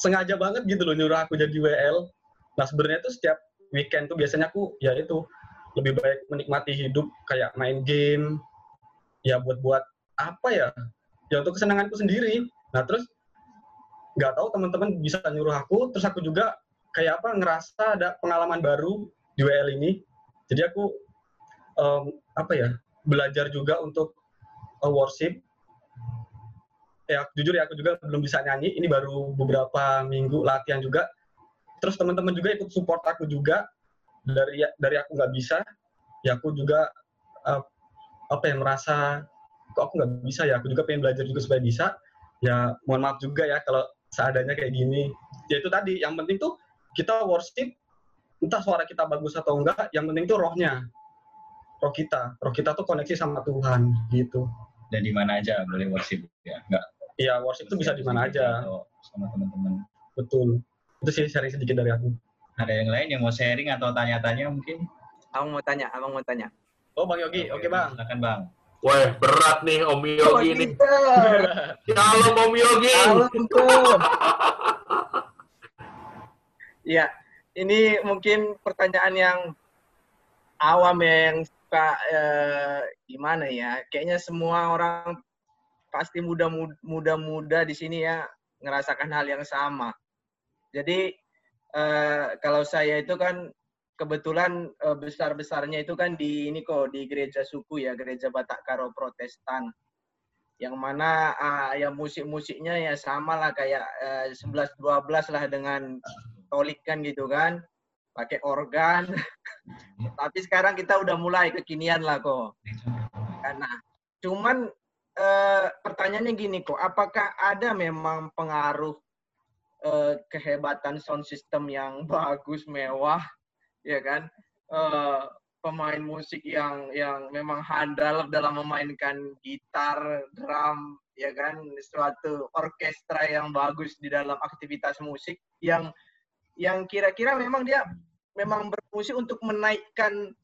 sengaja banget gitu loh nyuruh aku jadi WL. Nah sebenarnya tuh setiap weekend tuh biasanya aku ya itu lebih baik menikmati hidup kayak main game ya buat-buat apa ya ya untuk kesenanganku sendiri. Nah terus nggak tahu teman-teman bisa nyuruh aku terus aku juga kayak apa ngerasa ada pengalaman baru di WL ini. Jadi aku um, apa ya belajar juga untuk uh, worship. Ya jujur ya aku juga belum bisa nyanyi. Ini baru beberapa minggu latihan juga. Terus teman-teman juga ikut support aku juga dari dari aku nggak bisa. Ya aku juga uh, apa yang merasa kok aku nggak bisa ya. Aku juga pengen belajar juga supaya bisa. Ya mohon maaf juga ya kalau seadanya kayak gini. Ya itu tadi yang penting tuh kita worship entah suara kita bagus atau enggak yang penting itu rohnya roh kita roh kita tuh koneksi sama Tuhan gitu dan di mana aja boleh worship ya nggak Iya, worship itu bisa di mana aja. sama teman-teman Betul. Itu sih sharing sedikit dari aku. ada yang lain yang mau sharing atau tanya-tanya mungkin Abang mau tanya, abang mau tanya. Oh, Bang Yogi. Oke, Bang. silakan bang Wah, berat nih Om Yogi nih. Shalom Om Yogi. Assalamualaikum. Ya, ini mungkin pertanyaan yang awam ya, yang suka eh, gimana ya? Kayaknya semua orang pasti muda-muda di sini ya ngerasakan hal yang sama. Jadi eh, kalau saya itu kan kebetulan eh, besar-besarnya itu kan di ini kok di gereja suku ya, gereja Batak Karo Protestan. Yang mana ah, ya musik-musiknya ya sama lah kayak eh, 11 12 lah dengan Katolik kan gitu kan. Pakai organ. Tapi sekarang kita udah mulai kekinian lah kok. Karena cuman eh, pertanyaannya gini kok, apakah ada memang pengaruh eh, kehebatan sound system yang bagus, mewah, ya kan? Eh, pemain musik yang yang memang handal dalam memainkan gitar, drum, ya kan? Suatu orkestra yang bagus di dalam aktivitas musik yang yang kira-kira memang dia memang berfungsi untuk menaikkan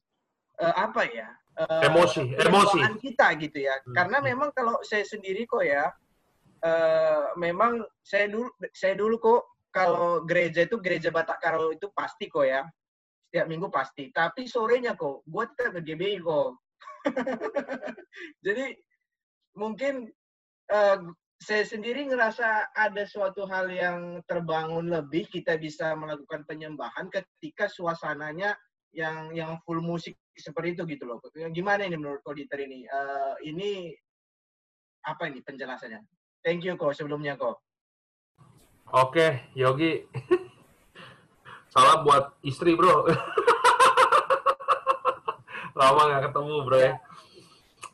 eh, apa ya? eh, Emosi, emosi. kita gitu ya. Hmm. Karena memang kalau saya sendiri kok ya, eh, memang saya dulu saya dulu kok kalau gereja itu gereja Batak Karo itu pasti kok ya, setiap minggu pasti. Tapi sorenya kok, gue tetap ke GBI kok. Jadi mungkin eh, saya sendiri ngerasa ada suatu hal yang terbangun lebih kita bisa melakukan penyembahan ketika suasananya yang yang full musik seperti itu gitu loh. Gimana ini menurut Koditer ini? Eh, ini apa ini penjelasannya? Thank you kok sebelumnya kok. Oke, Yogi. Salam buat istri, bro. Lama nggak ketemu, bro ya.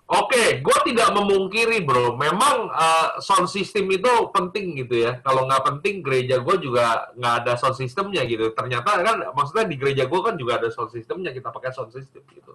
Oke, gue tidak memungkiri, bro. Memang uh, sound system itu penting gitu ya. Kalau nggak penting, gereja gue juga nggak ada sound systemnya gitu. Ternyata kan, maksudnya di gereja gue kan juga ada sound systemnya. Kita pakai sound system gitu.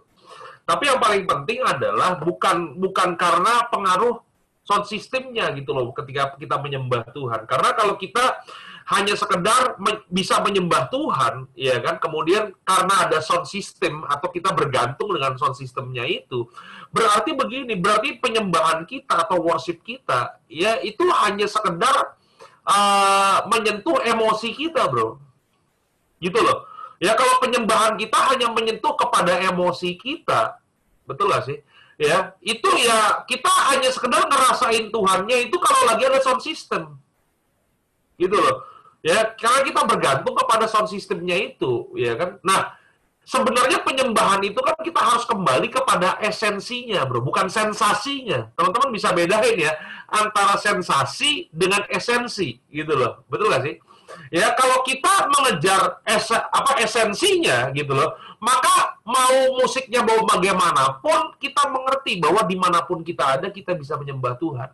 Tapi yang paling penting adalah bukan bukan karena pengaruh sound systemnya gitu loh ketika kita menyembah Tuhan. Karena kalau kita hanya sekedar me- bisa menyembah Tuhan, ya kan, kemudian karena ada sound system atau kita bergantung dengan sound systemnya itu, berarti begini, berarti penyembahan kita atau worship kita, ya itu hanya sekedar uh, menyentuh emosi kita, bro. Gitu loh. Ya kalau penyembahan kita hanya menyentuh kepada emosi kita, betul gak sih? Ya, itu ya kita hanya sekedar ngerasain Tuhannya itu kalau lagi ada sound system. Gitu loh. Ya, karena kita bergantung kepada sound systemnya itu, ya kan? Nah, sebenarnya penyembahan itu kan kita harus kembali kepada esensinya, bro, bukan sensasinya. Teman-teman bisa bedain ya antara sensasi dengan esensi, gitu loh. Betul gak sih? Ya, kalau kita mengejar es apa esensinya gitu loh, maka mau musiknya mau bagaimanapun kita mengerti bahwa di mana pun kita ada kita bisa menyembah Tuhan.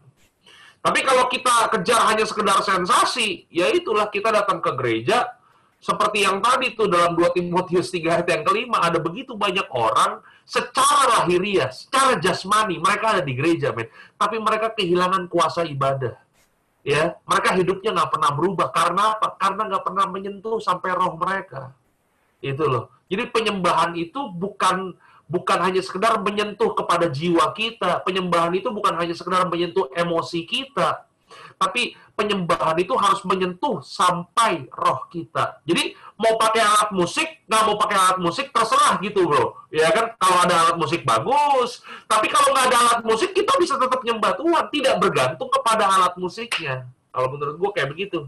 Tapi kalau kita kejar hanya sekedar sensasi, ya itulah kita datang ke gereja seperti yang tadi tuh dalam 2 Timotius 3 ayat yang kelima ada begitu banyak orang secara lahiriah, secara jasmani mereka ada di gereja, men. Tapi mereka kehilangan kuasa ibadah. Ya, mereka hidupnya nggak pernah berubah karena apa? Karena nggak pernah menyentuh sampai roh mereka. Itu loh. Jadi penyembahan itu bukan bukan hanya sekedar menyentuh kepada jiwa kita. Penyembahan itu bukan hanya sekedar menyentuh emosi kita. Tapi penyembahan itu harus menyentuh sampai roh kita. Jadi mau pakai alat musik, nggak mau pakai alat musik, terserah gitu bro. Ya kan, kalau ada alat musik bagus. Tapi kalau nggak ada alat musik, kita bisa tetap nyembah Tuhan. Tidak bergantung kepada alat musiknya. Kalau menurut gue kayak begitu.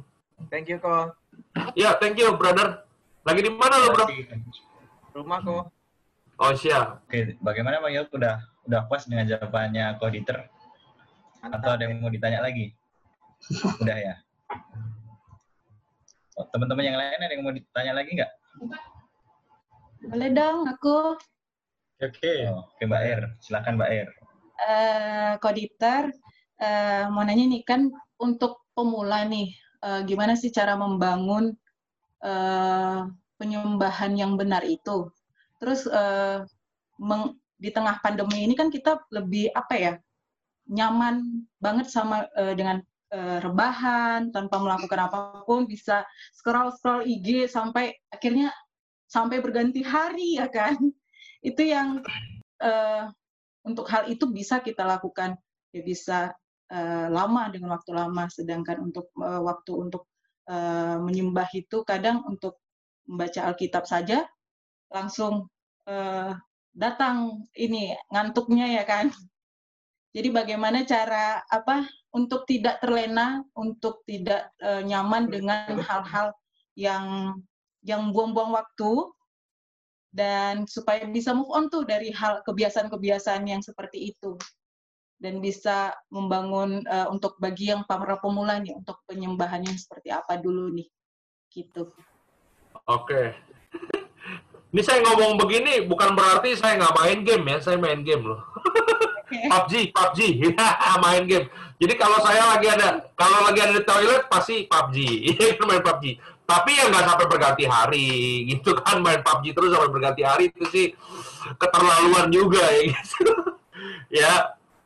Thank you kok. Ya, thank you brother. Lagi di mana lo bro? Rumah kok. Oh siap. Oke, bagaimana Bang Yop? Udah udah puas dengan jawabannya Koditer? Atau ada yang mau ditanya lagi? Udah ya. Teman-teman yang lain ada yang mau ditanya lagi nggak? Boleh dong, aku Oke. Oh, Oke Mbak Er, silakan Mbak Er. eh koditor eh, mau nanya nih kan untuk pemula nih, eh, gimana sih cara membangun eh, penyembahan yang benar itu. Terus eh, meng- di tengah pandemi ini kan kita lebih apa ya nyaman banget sama eh, dengan eh, rebahan tanpa melakukan apa pun bisa scroll scroll IG sampai akhirnya sampai berganti hari ya kan? Itu yang eh, untuk hal itu bisa kita lakukan. Ya bisa eh, lama dengan waktu lama. Sedangkan untuk eh, waktu untuk eh, menyembah itu kadang untuk membaca Alkitab saja langsung eh, datang ini ngantuknya ya kan? Jadi bagaimana cara apa untuk tidak terlena untuk tidak eh, nyaman dengan hal-hal yang yang buang-buang waktu dan supaya bisa move on tuh dari hal kebiasaan-kebiasaan yang seperti itu dan bisa membangun eh, untuk bagi yang para pemula nih untuk penyembahannya seperti apa dulu nih gitu. Oke. Ini saya ngomong begini bukan berarti saya nggak main game ya, saya main game loh. PUBG, PUBG, main game. Jadi kalau saya lagi ada, kalau lagi ada di toilet pasti PUBG, main PUBG. Tapi ya nggak sampai berganti hari, gitu kan main PUBG terus sampai berganti hari itu sih keterlaluan juga ya. Ya,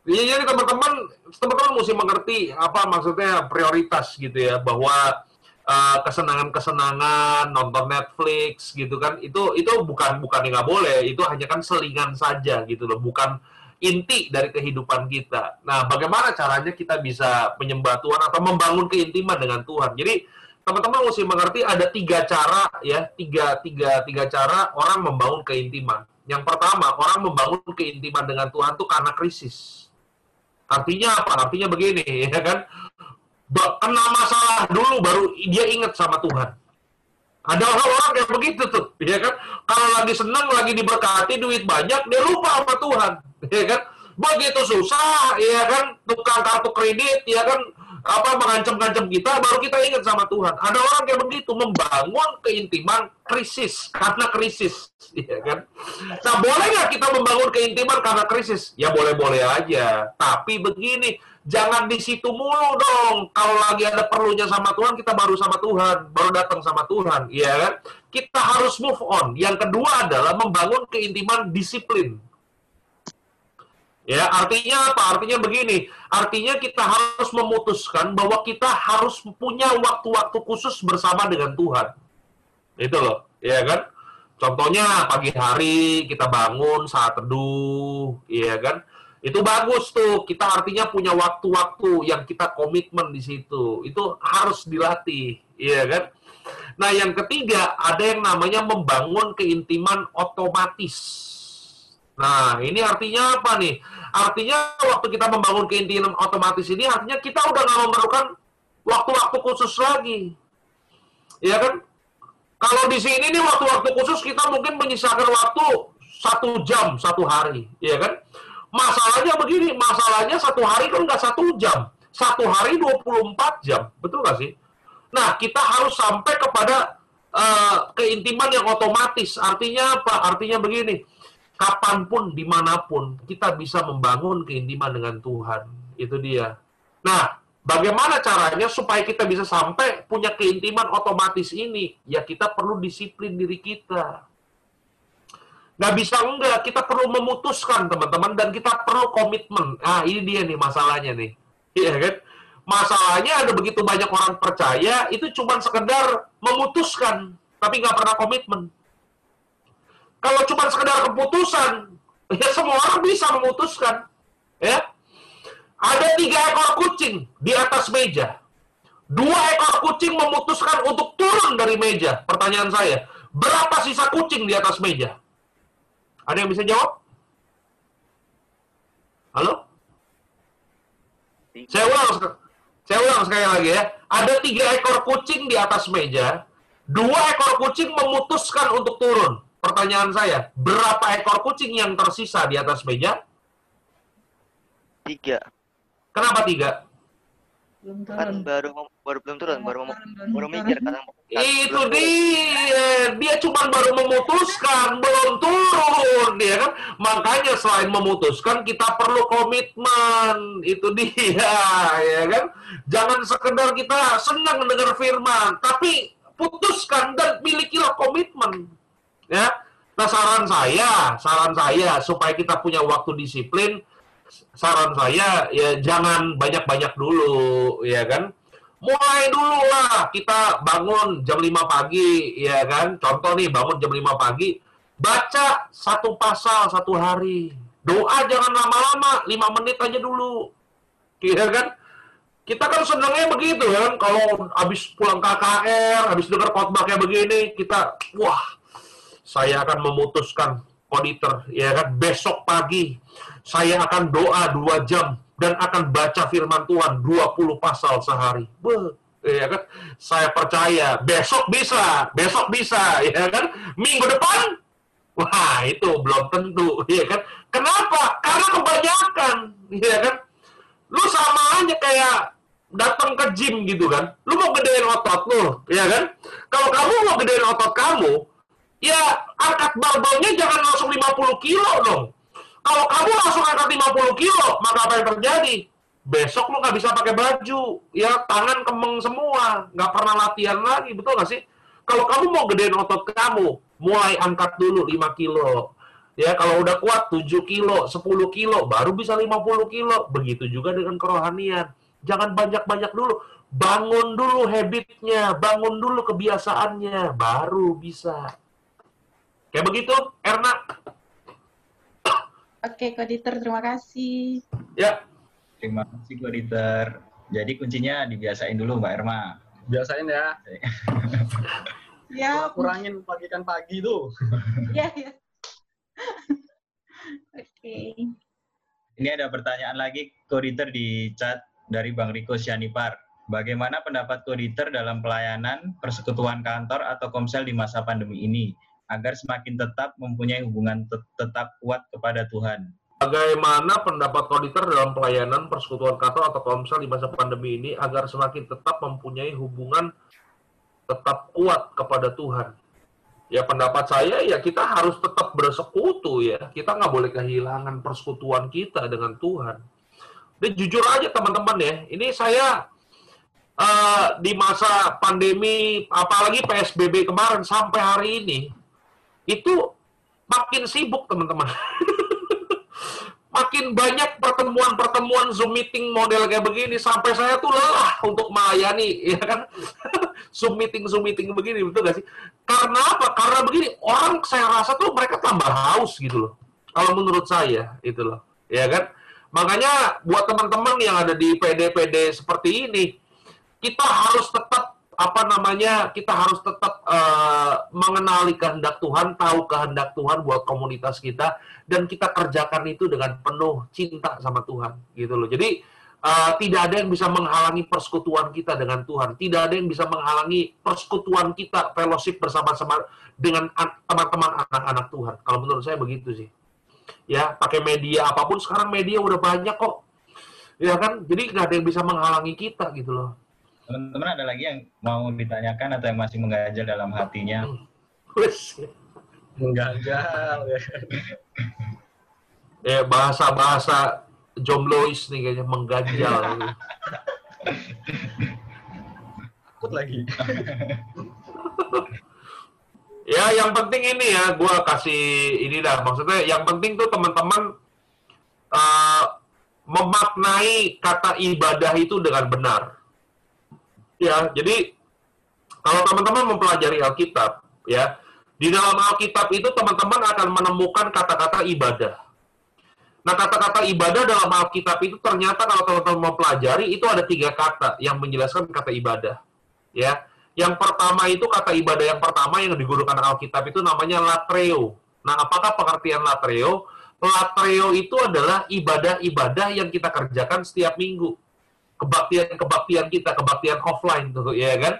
ya jadi teman-teman, teman-teman mesti mengerti apa maksudnya prioritas gitu ya bahwa uh, kesenangan-kesenangan nonton Netflix gitu kan itu itu bukan bukan nggak boleh. Itu hanya kan selingan saja gitu loh bukan inti dari kehidupan kita. Nah, bagaimana caranya kita bisa menyembah Tuhan atau membangun keintiman dengan Tuhan? Jadi, teman-teman mesti mengerti ada tiga cara ya, tiga, tiga, tiga cara orang membangun keintiman. Yang pertama, orang membangun keintiman dengan Tuhan itu karena krisis. Artinya apa? Artinya begini, ya kan? Kena masalah dulu baru dia ingat sama Tuhan. Ada orang-orang yang begitu tuh, ya kan? Kalau lagi senang, lagi diberkati, duit banyak, dia lupa sama Tuhan, ya kan? Begitu susah, ya kan? Tukang kartu kredit, ya kan? Apa mengancam-ngancam kita, baru kita ingat sama Tuhan. Ada orang yang begitu, membangun keintiman krisis, karena krisis, ya kan? Nah, boleh nggak kita membangun keintiman karena krisis? Ya boleh-boleh aja. Tapi begini, jangan di situ mulu dong. Kalau lagi ada perlunya sama Tuhan, kita baru sama Tuhan, baru datang sama Tuhan, ya kan? Kita harus move on. Yang kedua adalah membangun keintiman disiplin. Ya, artinya apa? Artinya begini, artinya kita harus memutuskan bahwa kita harus punya waktu-waktu khusus bersama dengan Tuhan. Itu loh, ya kan? Contohnya pagi hari kita bangun saat teduh, ya kan? Itu bagus tuh. Kita artinya punya waktu-waktu yang kita komitmen di situ. Itu harus dilatih, iya kan? Nah, yang ketiga ada yang namanya membangun keintiman otomatis. Nah, ini artinya apa nih? Artinya waktu kita membangun keintiman otomatis ini artinya kita udah nggak memerlukan waktu-waktu khusus lagi. Ya kan? Kalau di sini nih waktu-waktu khusus kita mungkin menyisakan waktu satu jam satu hari, ya kan? Masalahnya begini, masalahnya satu hari kan nggak satu jam. Satu hari 24 jam. Betul nggak sih? Nah, kita harus sampai kepada uh, keintiman yang otomatis. Artinya apa? Artinya begini, kapan pun, di mana pun, kita bisa membangun keintiman dengan Tuhan. Itu dia. Nah, bagaimana caranya supaya kita bisa sampai punya keintiman otomatis ini? Ya, kita perlu disiplin diri kita. Nggak bisa enggak, kita perlu memutuskan teman-teman dan kita perlu komitmen. Ah, ini dia nih masalahnya nih. Iya kan? Masalahnya ada begitu banyak orang percaya itu cuma sekedar memutuskan, tapi nggak pernah komitmen. Kalau cuma sekedar keputusan, ya semua orang bisa memutuskan. Ya, ada tiga ekor kucing di atas meja. Dua ekor kucing memutuskan untuk turun dari meja. Pertanyaan saya, berapa sisa kucing di atas meja? Ada yang bisa jawab? Halo? Saya ulang, saya ulang sekali lagi ya. Ada tiga ekor kucing di atas meja. Dua ekor kucing memutuskan untuk turun. Pertanyaan saya, berapa ekor kucing yang tersisa di atas meja? Tiga. Kenapa tiga? Belum Kan baru baru belum turun, baru Belum turun, belum baru mikir kan. Itu dia, dia cuma baru memutuskan, belum turun, dia kan. Makanya selain memutuskan, kita perlu komitmen, itu dia, ya kan. Jangan sekedar kita senang mendengar firman, tapi putuskan dan milikilah komitmen saran saya, saran saya supaya kita punya waktu disiplin, saran saya ya jangan banyak-banyak dulu, ya kan? Mulai dulu lah kita bangun jam 5 pagi, ya kan? Contoh nih bangun jam 5 pagi, baca satu pasal satu hari. Doa jangan lama-lama, 5 menit aja dulu. Iya kan? Kita kan senangnya begitu kan, kalau habis pulang KKR, habis dengar khotbah kayak begini, kita wah, saya akan memutuskan auditor, ya kan, besok pagi saya akan doa dua jam dan akan baca firman Tuhan 20 pasal sehari. Beuh, ya kan? Saya percaya besok bisa, besok bisa, ya kan? Minggu depan Wah, itu belum tentu, ya kan? Kenapa? Karena kebanyakan, ya kan? Lu sama aja kayak datang ke gym gitu kan. Lu mau gedein otot lu, ya kan? Kalau kamu mau gedein otot kamu, ya angkat barbelnya jangan langsung 50 kilo dong. Kalau kamu langsung angkat 50 kilo, maka apa yang terjadi? Besok lu nggak bisa pakai baju, ya tangan kemeng semua, nggak pernah latihan lagi, betul nggak sih? Kalau kamu mau gedein otot kamu, mulai angkat dulu 5 kilo. Ya, kalau udah kuat 7 kilo, 10 kilo, baru bisa 50 kilo. Begitu juga dengan kerohanian. Jangan banyak-banyak dulu. Bangun dulu habitnya, bangun dulu kebiasaannya, baru bisa. Kayak begitu, Erna? Oke, Koditor, terima kasih. Ya, Terima kasih, Koditer. Jadi kuncinya dibiasain dulu, Mbak Erma. Biasain ya. Ya, Kurangin pagikan pagi tuh. ya, ya. Oke. Ini ada pertanyaan lagi, Koditer di chat dari Bang Riko Sianipar. Bagaimana pendapat Koditer dalam pelayanan persekutuan kantor atau komsel di masa pandemi ini agar semakin tetap mempunyai hubungan tet- tetap kuat kepada Tuhan? Bagaimana pendapat auditor dalam pelayanan persekutuan kantor atau komsel di masa pandemi ini agar semakin tetap mempunyai hubungan tetap kuat kepada Tuhan? Ya pendapat saya ya kita harus tetap bersekutu ya. Kita nggak boleh kehilangan persekutuan kita dengan Tuhan. Dan jujur aja teman-teman ya, ini saya eh, di masa pandemi, apalagi PSBB kemarin sampai hari ini, itu makin sibuk teman-teman. makin banyak pertemuan-pertemuan Zoom meeting model kayak begini sampai saya tuh lelah untuk melayani ya kan Zoom meeting Zoom meeting begini betul gak sih? Karena apa? Karena begini orang saya rasa tuh mereka tambah haus gitu loh. Kalau menurut saya itu loh, ya kan? Makanya buat teman-teman yang ada di PD-PD seperti ini, kita harus tetap apa namanya kita harus tetap eh, mengenali kehendak Tuhan, tahu kehendak Tuhan buat komunitas kita, dan kita kerjakan itu dengan penuh cinta sama Tuhan, gitu loh. Jadi eh, tidak ada yang bisa menghalangi persekutuan kita dengan Tuhan, tidak ada yang bisa menghalangi persekutuan kita fellowship bersama-sama dengan an- teman-teman anak-anak Tuhan. Kalau menurut saya begitu sih. Ya, pakai media apa pun sekarang media udah banyak kok. Ya kan? Jadi nggak ada yang bisa menghalangi kita gitu loh. Teman-teman ada lagi yang mau ditanyakan atau yang masih mengganjal dalam hatinya? Mengganjal ya. Ya, bahasa-bahasa jomblois nih kayaknya mengganjal. Takut lagi. ya, yang penting ini ya, gua kasih ini dah. Maksudnya yang penting tuh teman-teman eh, memaknai kata ibadah itu dengan benar. Ya, jadi kalau teman-teman mempelajari Alkitab, ya, di dalam Alkitab itu teman-teman akan menemukan kata-kata ibadah. Nah, kata-kata ibadah dalam Alkitab itu ternyata kalau teman-teman mempelajari itu ada tiga kata yang menjelaskan kata ibadah. Ya, yang pertama itu kata ibadah yang pertama yang digunakan Alkitab itu namanya latreo. Nah, apakah pengertian latreo? Latreo itu adalah ibadah-ibadah yang kita kerjakan setiap minggu. Kebaktian-kebaktian kita, kebaktian offline tuh, ya kan?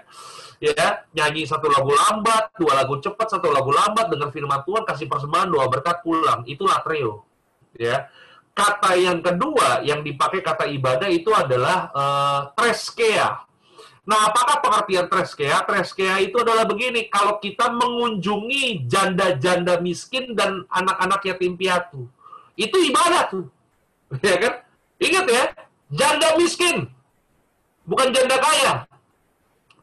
Ya, nyanyi satu lagu lambat, dua lagu cepat, satu lagu lambat dengan firman Tuhan, kasih persembahan, doa berkat, pulang. Itu latreo. Ya. Kata yang kedua yang dipakai kata ibadah itu adalah eh, treskea. Nah, apakah pengertian treskea? Treskea itu adalah begini, kalau kita mengunjungi janda-janda miskin dan anak-anak yatim piatu, itu ibadah tuh. Ya kan? Ingat ya, janda miskin, bukan janda kaya.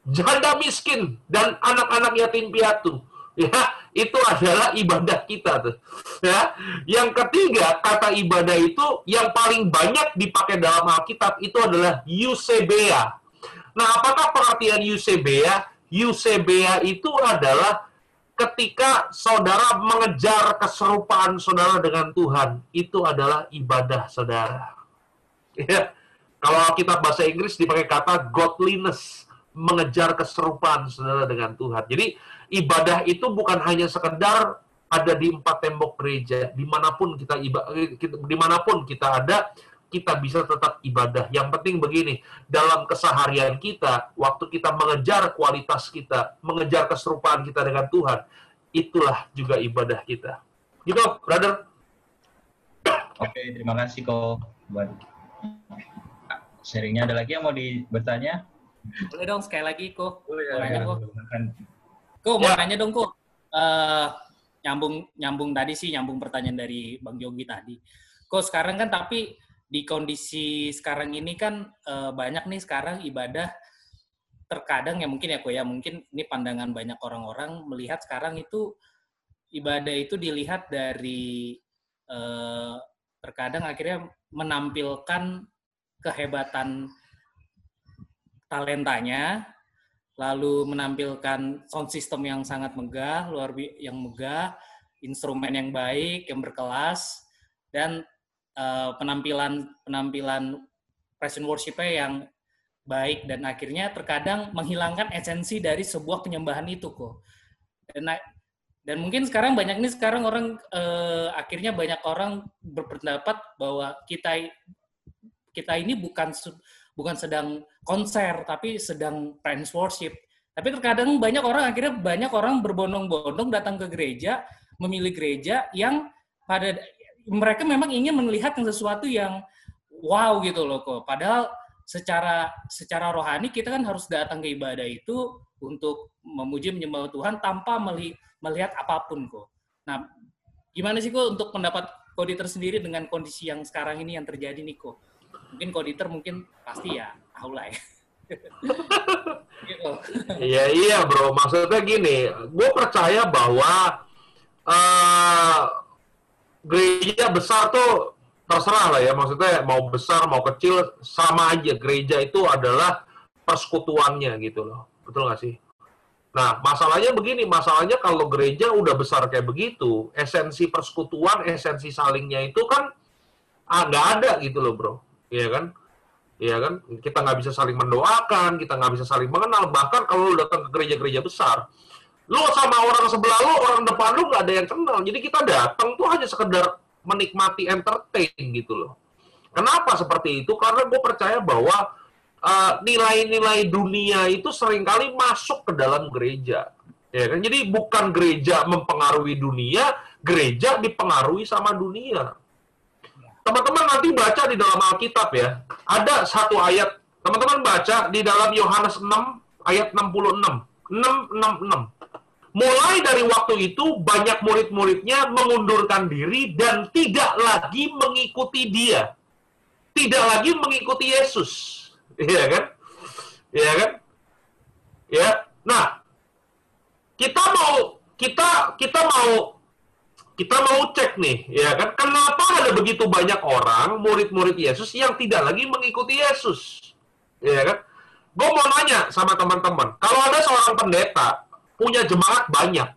Janda miskin dan anak-anak yatim piatu. Ya, itu adalah ibadah kita tuh. Ya. Yang ketiga, kata ibadah itu yang paling banyak dipakai dalam Alkitab itu adalah eusebia. Nah, apakah pengertian eusebia? Eusebia itu adalah ketika saudara mengejar keserupaan saudara dengan Tuhan, itu adalah ibadah saudara. Ya. Kalau kita bahasa Inggris dipakai kata godliness, mengejar keserupaan saudara dengan Tuhan. Jadi ibadah itu bukan hanya sekedar ada di empat tembok gereja, di mana pun kita ibadah, di mana pun kita ada, kita bisa tetap ibadah. Yang penting begini, dalam keseharian kita, waktu kita mengejar kualitas kita, mengejar keserupaan kita dengan Tuhan, itulah juga ibadah kita. Gitu, brother. Oke, terima kasih kok buat sharingnya. Ada lagi yang mau di bertanya? Boleh dong sekali lagi kok. Boleh, ya, Mau nanya, ya. kok. Silakan. Kok mau Ya. nanya dong kok. Eh, nyambung nyambung tadi sih nyambung pertanyaan dari Bang Yogi tadi. Kok sekarang kan tapi di kondisi sekarang ini kan eh, banyak nih sekarang ibadah terkadang ya mungkin ya kok ya mungkin ini pandangan banyak orang-orang melihat sekarang itu ibadah itu dilihat dari eh, terkadang akhirnya menampilkan kehebatan talentanya lalu menampilkan sound system yang sangat megah, luar bi- yang megah, instrumen yang baik, yang berkelas, dan eh, penampilan penampilan present worship-nya yang baik dan akhirnya terkadang menghilangkan esensi dari sebuah penyembahan itu kok. Dan dan mungkin sekarang banyak nih sekarang orang eh, akhirnya banyak orang berpendapat bahwa kita kita ini bukan bukan sedang konser tapi sedang praise worship. Tapi terkadang banyak orang akhirnya banyak orang berbondong-bondong datang ke gereja, memilih gereja yang pada mereka memang ingin melihat sesuatu yang wow gitu loh kok. Padahal secara secara rohani kita kan harus datang ke ibadah itu untuk memuji menyembah Tuhan tanpa meli- melihat apa pun kok. Nah, gimana sih kok untuk pendapat Koditer sendiri dengan kondisi yang sekarang ini yang terjadi nih kok? Mungkin Koditer mungkin pasti ya tahu lah ya. gitu. Iya iya bro, maksudnya gini, gue percaya bahwa eh gereja besar tuh terserah lah ya, maksudnya mau besar mau kecil sama aja. Gereja itu adalah persekutuannya gitu loh, betul nggak sih? Nah masalahnya begini, masalahnya kalau gereja udah besar kayak begitu, esensi persekutuan, esensi salingnya itu kan ah, nggak ada gitu loh bro, iya kan? Iya kan? Kita nggak bisa saling mendoakan, kita nggak bisa saling mengenal. Bahkan kalau lu datang ke gereja-gereja besar, lu sama orang sebelah lu, orang depan lu nggak ada yang kenal. Jadi kita datang tuh hanya sekedar menikmati entertain gitu loh. Kenapa seperti itu? Karena gue percaya bahwa uh, nilai-nilai dunia itu sering kali masuk ke dalam gereja. Ya kan? Jadi bukan gereja mempengaruhi dunia, gereja dipengaruhi sama dunia teman-teman nanti baca di dalam Alkitab ya. Ada satu ayat, teman-teman baca di dalam Yohanes 6 ayat 66. 666. Mulai dari waktu itu banyak murid-muridnya mengundurkan diri dan tidak lagi mengikuti dia. Tidak lagi mengikuti Yesus. Iya kan? Iya kan? Ya. Nah, kita mau kita kita mau kita mau cek nih, ya kan? Kenapa ada begitu banyak orang, murid-murid Yesus yang tidak lagi mengikuti Yesus? Ya kan? Gue mau nanya sama teman-teman, kalau ada seorang pendeta punya jemaat banyak,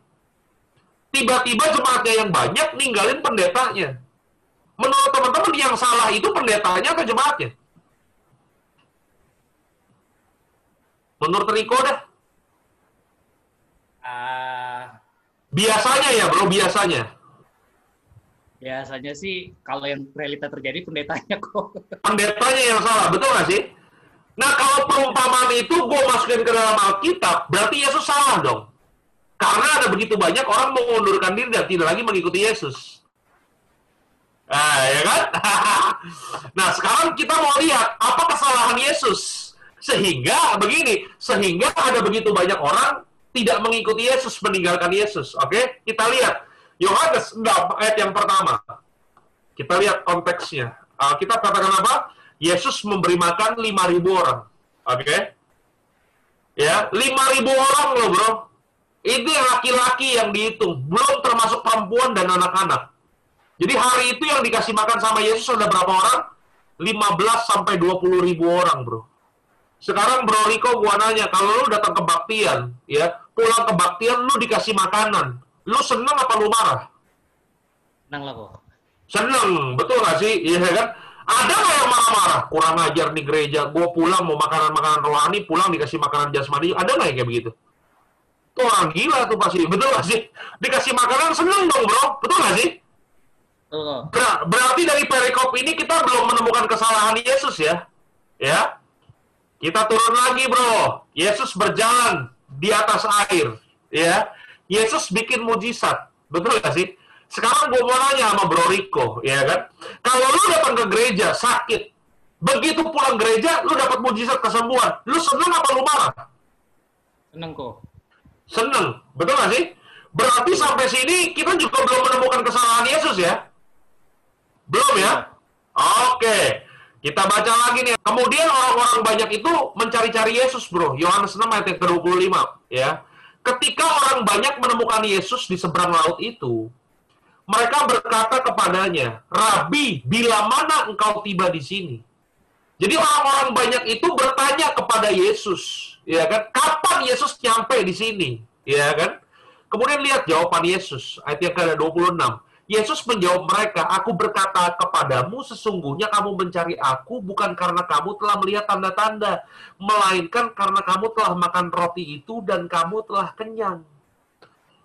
tiba-tiba jemaatnya yang banyak ninggalin pendetanya. Menurut teman-teman yang salah itu pendetanya atau jemaatnya? Menurut Riko dah. Ah, Biasanya ya bro, biasanya. Biasanya sih kalau yang realita terjadi pendetanya kok. pendetanya yang salah, betul nggak sih? Nah, kalau perumpamaan itu gue masukin ke dalam Alkitab, berarti Yesus salah dong. Karena ada begitu banyak orang mengundurkan diri dan tidak lagi mengikuti Yesus. Nah, ya kan? nah, sekarang kita mau lihat apa kesalahan Yesus. Sehingga begini, sehingga ada begitu banyak orang tidak mengikuti Yesus, meninggalkan Yesus. Oke? Kita lihat. Yohanes 6 ayat yang pertama. Kita lihat konteksnya. Kita katakan apa? Yesus memberi makan 5.000 orang. Oke? Ya, 5.000 orang loh, Bro. Yang laki-laki yang dihitung, belum termasuk perempuan dan anak-anak. Jadi hari itu yang dikasih makan sama Yesus ada berapa orang? 15 sampai 20 ribu orang, bro. Sekarang Bro Riko gua nanya, kalau lu datang kebaktian, ya, pulang kebaktian lu dikasih makanan, lu seneng apa lu marah? Senang lah kok. Seneng, betul gak sih? Iya kan? Ada nggak yang marah-marah? Kurang ajar nih gereja, gue pulang mau makanan-makanan rohani, pulang dikasih makanan jasmani, ada nggak yang kayak begitu? Tuh orang gila tuh pasti, betul gak sih? Dikasih makanan seneng dong bro, betul gak sih? Ber- berarti dari perikop ini kita belum menemukan kesalahan Yesus ya? Ya? Kita turun lagi bro. Yesus berjalan di atas air. Ya? Yesus bikin mujizat. Betul gak sih? Sekarang gue mau nanya sama Bro Riko, ya kan? Kalau lu datang ke gereja sakit, begitu pulang gereja, lu dapat mujizat kesembuhan. Lu seneng apa lu marah? Seneng kok. Seneng, betul gak sih? Berarti sampai sini kita juga belum menemukan kesalahan Yesus ya? Belum ya? Oke, kita baca lagi nih. Kemudian orang-orang banyak itu mencari-cari Yesus, bro. Yohanes 6 ayat yang ke-25, ya. Ketika orang banyak menemukan Yesus di seberang laut itu, mereka berkata kepadanya, Rabi, bila mana engkau tiba di sini? Jadi orang-orang banyak itu bertanya kepada Yesus, ya kan? Kapan Yesus nyampe di sini? Ya kan? Kemudian lihat jawaban Yesus, ayat yang ke-26. Yesus menjawab mereka, Aku berkata kepadamu, sesungguhnya kamu mencari aku bukan karena kamu telah melihat tanda-tanda, melainkan karena kamu telah makan roti itu dan kamu telah kenyang.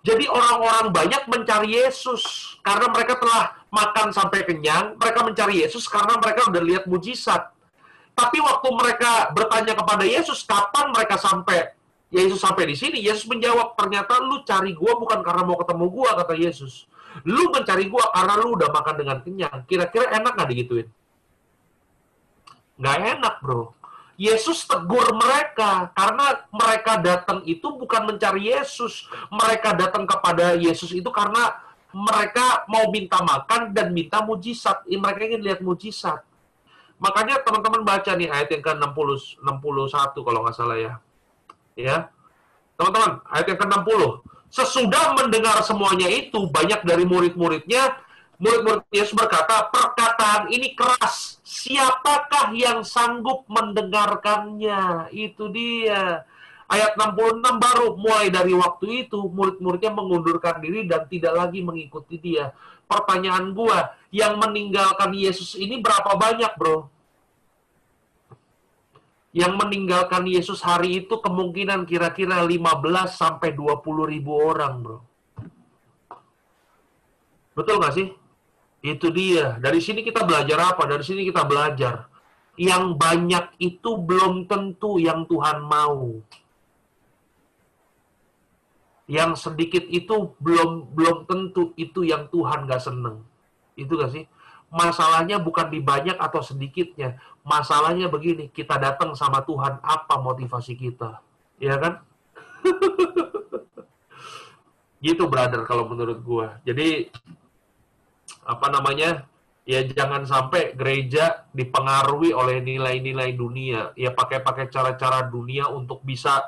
Jadi orang-orang banyak mencari Yesus karena mereka telah makan sampai kenyang, mereka mencari Yesus karena mereka udah lihat mujizat. Tapi waktu mereka bertanya kepada Yesus, kapan mereka sampai Yesus sampai di sini? Yesus menjawab, ternyata lu cari gua bukan karena mau ketemu gua, kata Yesus. Lu mencari gua karena lu udah makan dengan kenyang. Kira-kira enak nggak digituin? Nggak enak, bro. Yesus tegur mereka karena mereka datang itu bukan mencari Yesus. Mereka datang kepada Yesus itu karena mereka mau minta makan dan minta mujizat. Mereka ingin lihat mujizat. Makanya teman-teman baca nih ayat yang ke-60 61 kalau nggak salah ya. Ya. Teman-teman, ayat yang ke-60. Sesudah mendengar semuanya itu, banyak dari murid-muridnya, murid-murid Yesus berkata, perkataan ini keras. Siapakah yang sanggup mendengarkannya? Itu dia. Ayat 66 baru mulai dari waktu itu, murid-muridnya mengundurkan diri dan tidak lagi mengikuti dia. Pertanyaan gua, yang meninggalkan Yesus ini berapa banyak, bro? Yang meninggalkan Yesus hari itu kemungkinan kira-kira 15 sampai 20 ribu orang, bro. Betul nggak sih? Itu dia. Dari sini kita belajar apa? Dari sini kita belajar. Yang banyak itu belum tentu yang Tuhan mau. Yang sedikit itu belum belum tentu itu yang Tuhan nggak seneng. Itu nggak sih? Masalahnya bukan di banyak atau sedikitnya. Masalahnya begini, kita datang sama Tuhan, apa motivasi kita? Ya kan? gitu, brother, kalau menurut gua. Jadi, apa namanya, ya jangan sampai gereja dipengaruhi oleh nilai-nilai dunia. Ya pakai-pakai cara-cara dunia untuk bisa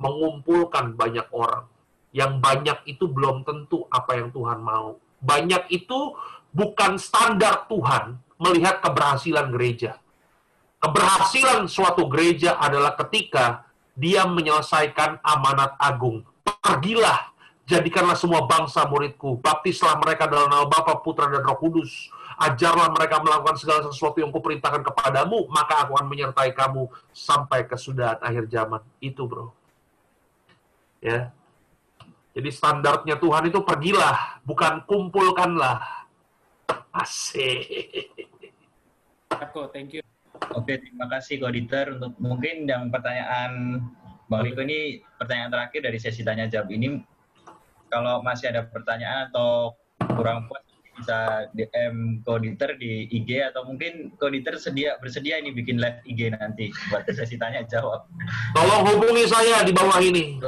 mengumpulkan banyak orang. Yang banyak itu belum tentu apa yang Tuhan mau. Banyak itu bukan standar Tuhan melihat keberhasilan gereja. Keberhasilan suatu gereja adalah ketika dia menyelesaikan amanat agung. Pergilah, jadikanlah semua bangsa muridku. Baptislah mereka dalam nama Bapa, Putra, dan Roh Kudus. Ajarlah mereka melakukan segala sesuatu yang kuperintahkan kepadamu, maka aku akan menyertai kamu sampai kesudahan akhir zaman. Itu, bro. Ya. Jadi standarnya Tuhan itu pergilah, bukan kumpulkanlah. Asik. Aku, thank you. Oke, terima kasih Koditer untuk mungkin yang pertanyaan Bang Riko ini pertanyaan terakhir dari sesi tanya jawab ini. Kalau masih ada pertanyaan atau kurang puas bisa DM Koditer di IG atau mungkin Koditer sedia bersedia ini bikin live IG nanti buat sesi tanya jawab. Tolong hubungi saya di bawah ini.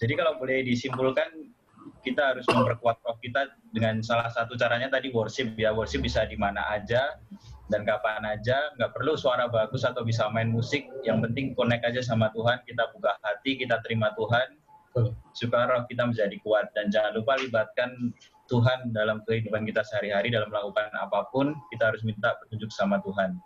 Jadi kalau boleh disimpulkan kita harus memperkuat roh kita dengan salah satu caranya tadi worship ya. Worship bisa di mana aja dan kapan aja, nggak perlu suara bagus atau bisa main musik, yang penting connect aja sama Tuhan, kita buka hati, kita terima Tuhan, supaya roh kita menjadi kuat. Dan jangan lupa libatkan Tuhan dalam kehidupan kita sehari-hari, dalam melakukan apa pun, kita harus minta petunjuk sama Tuhan.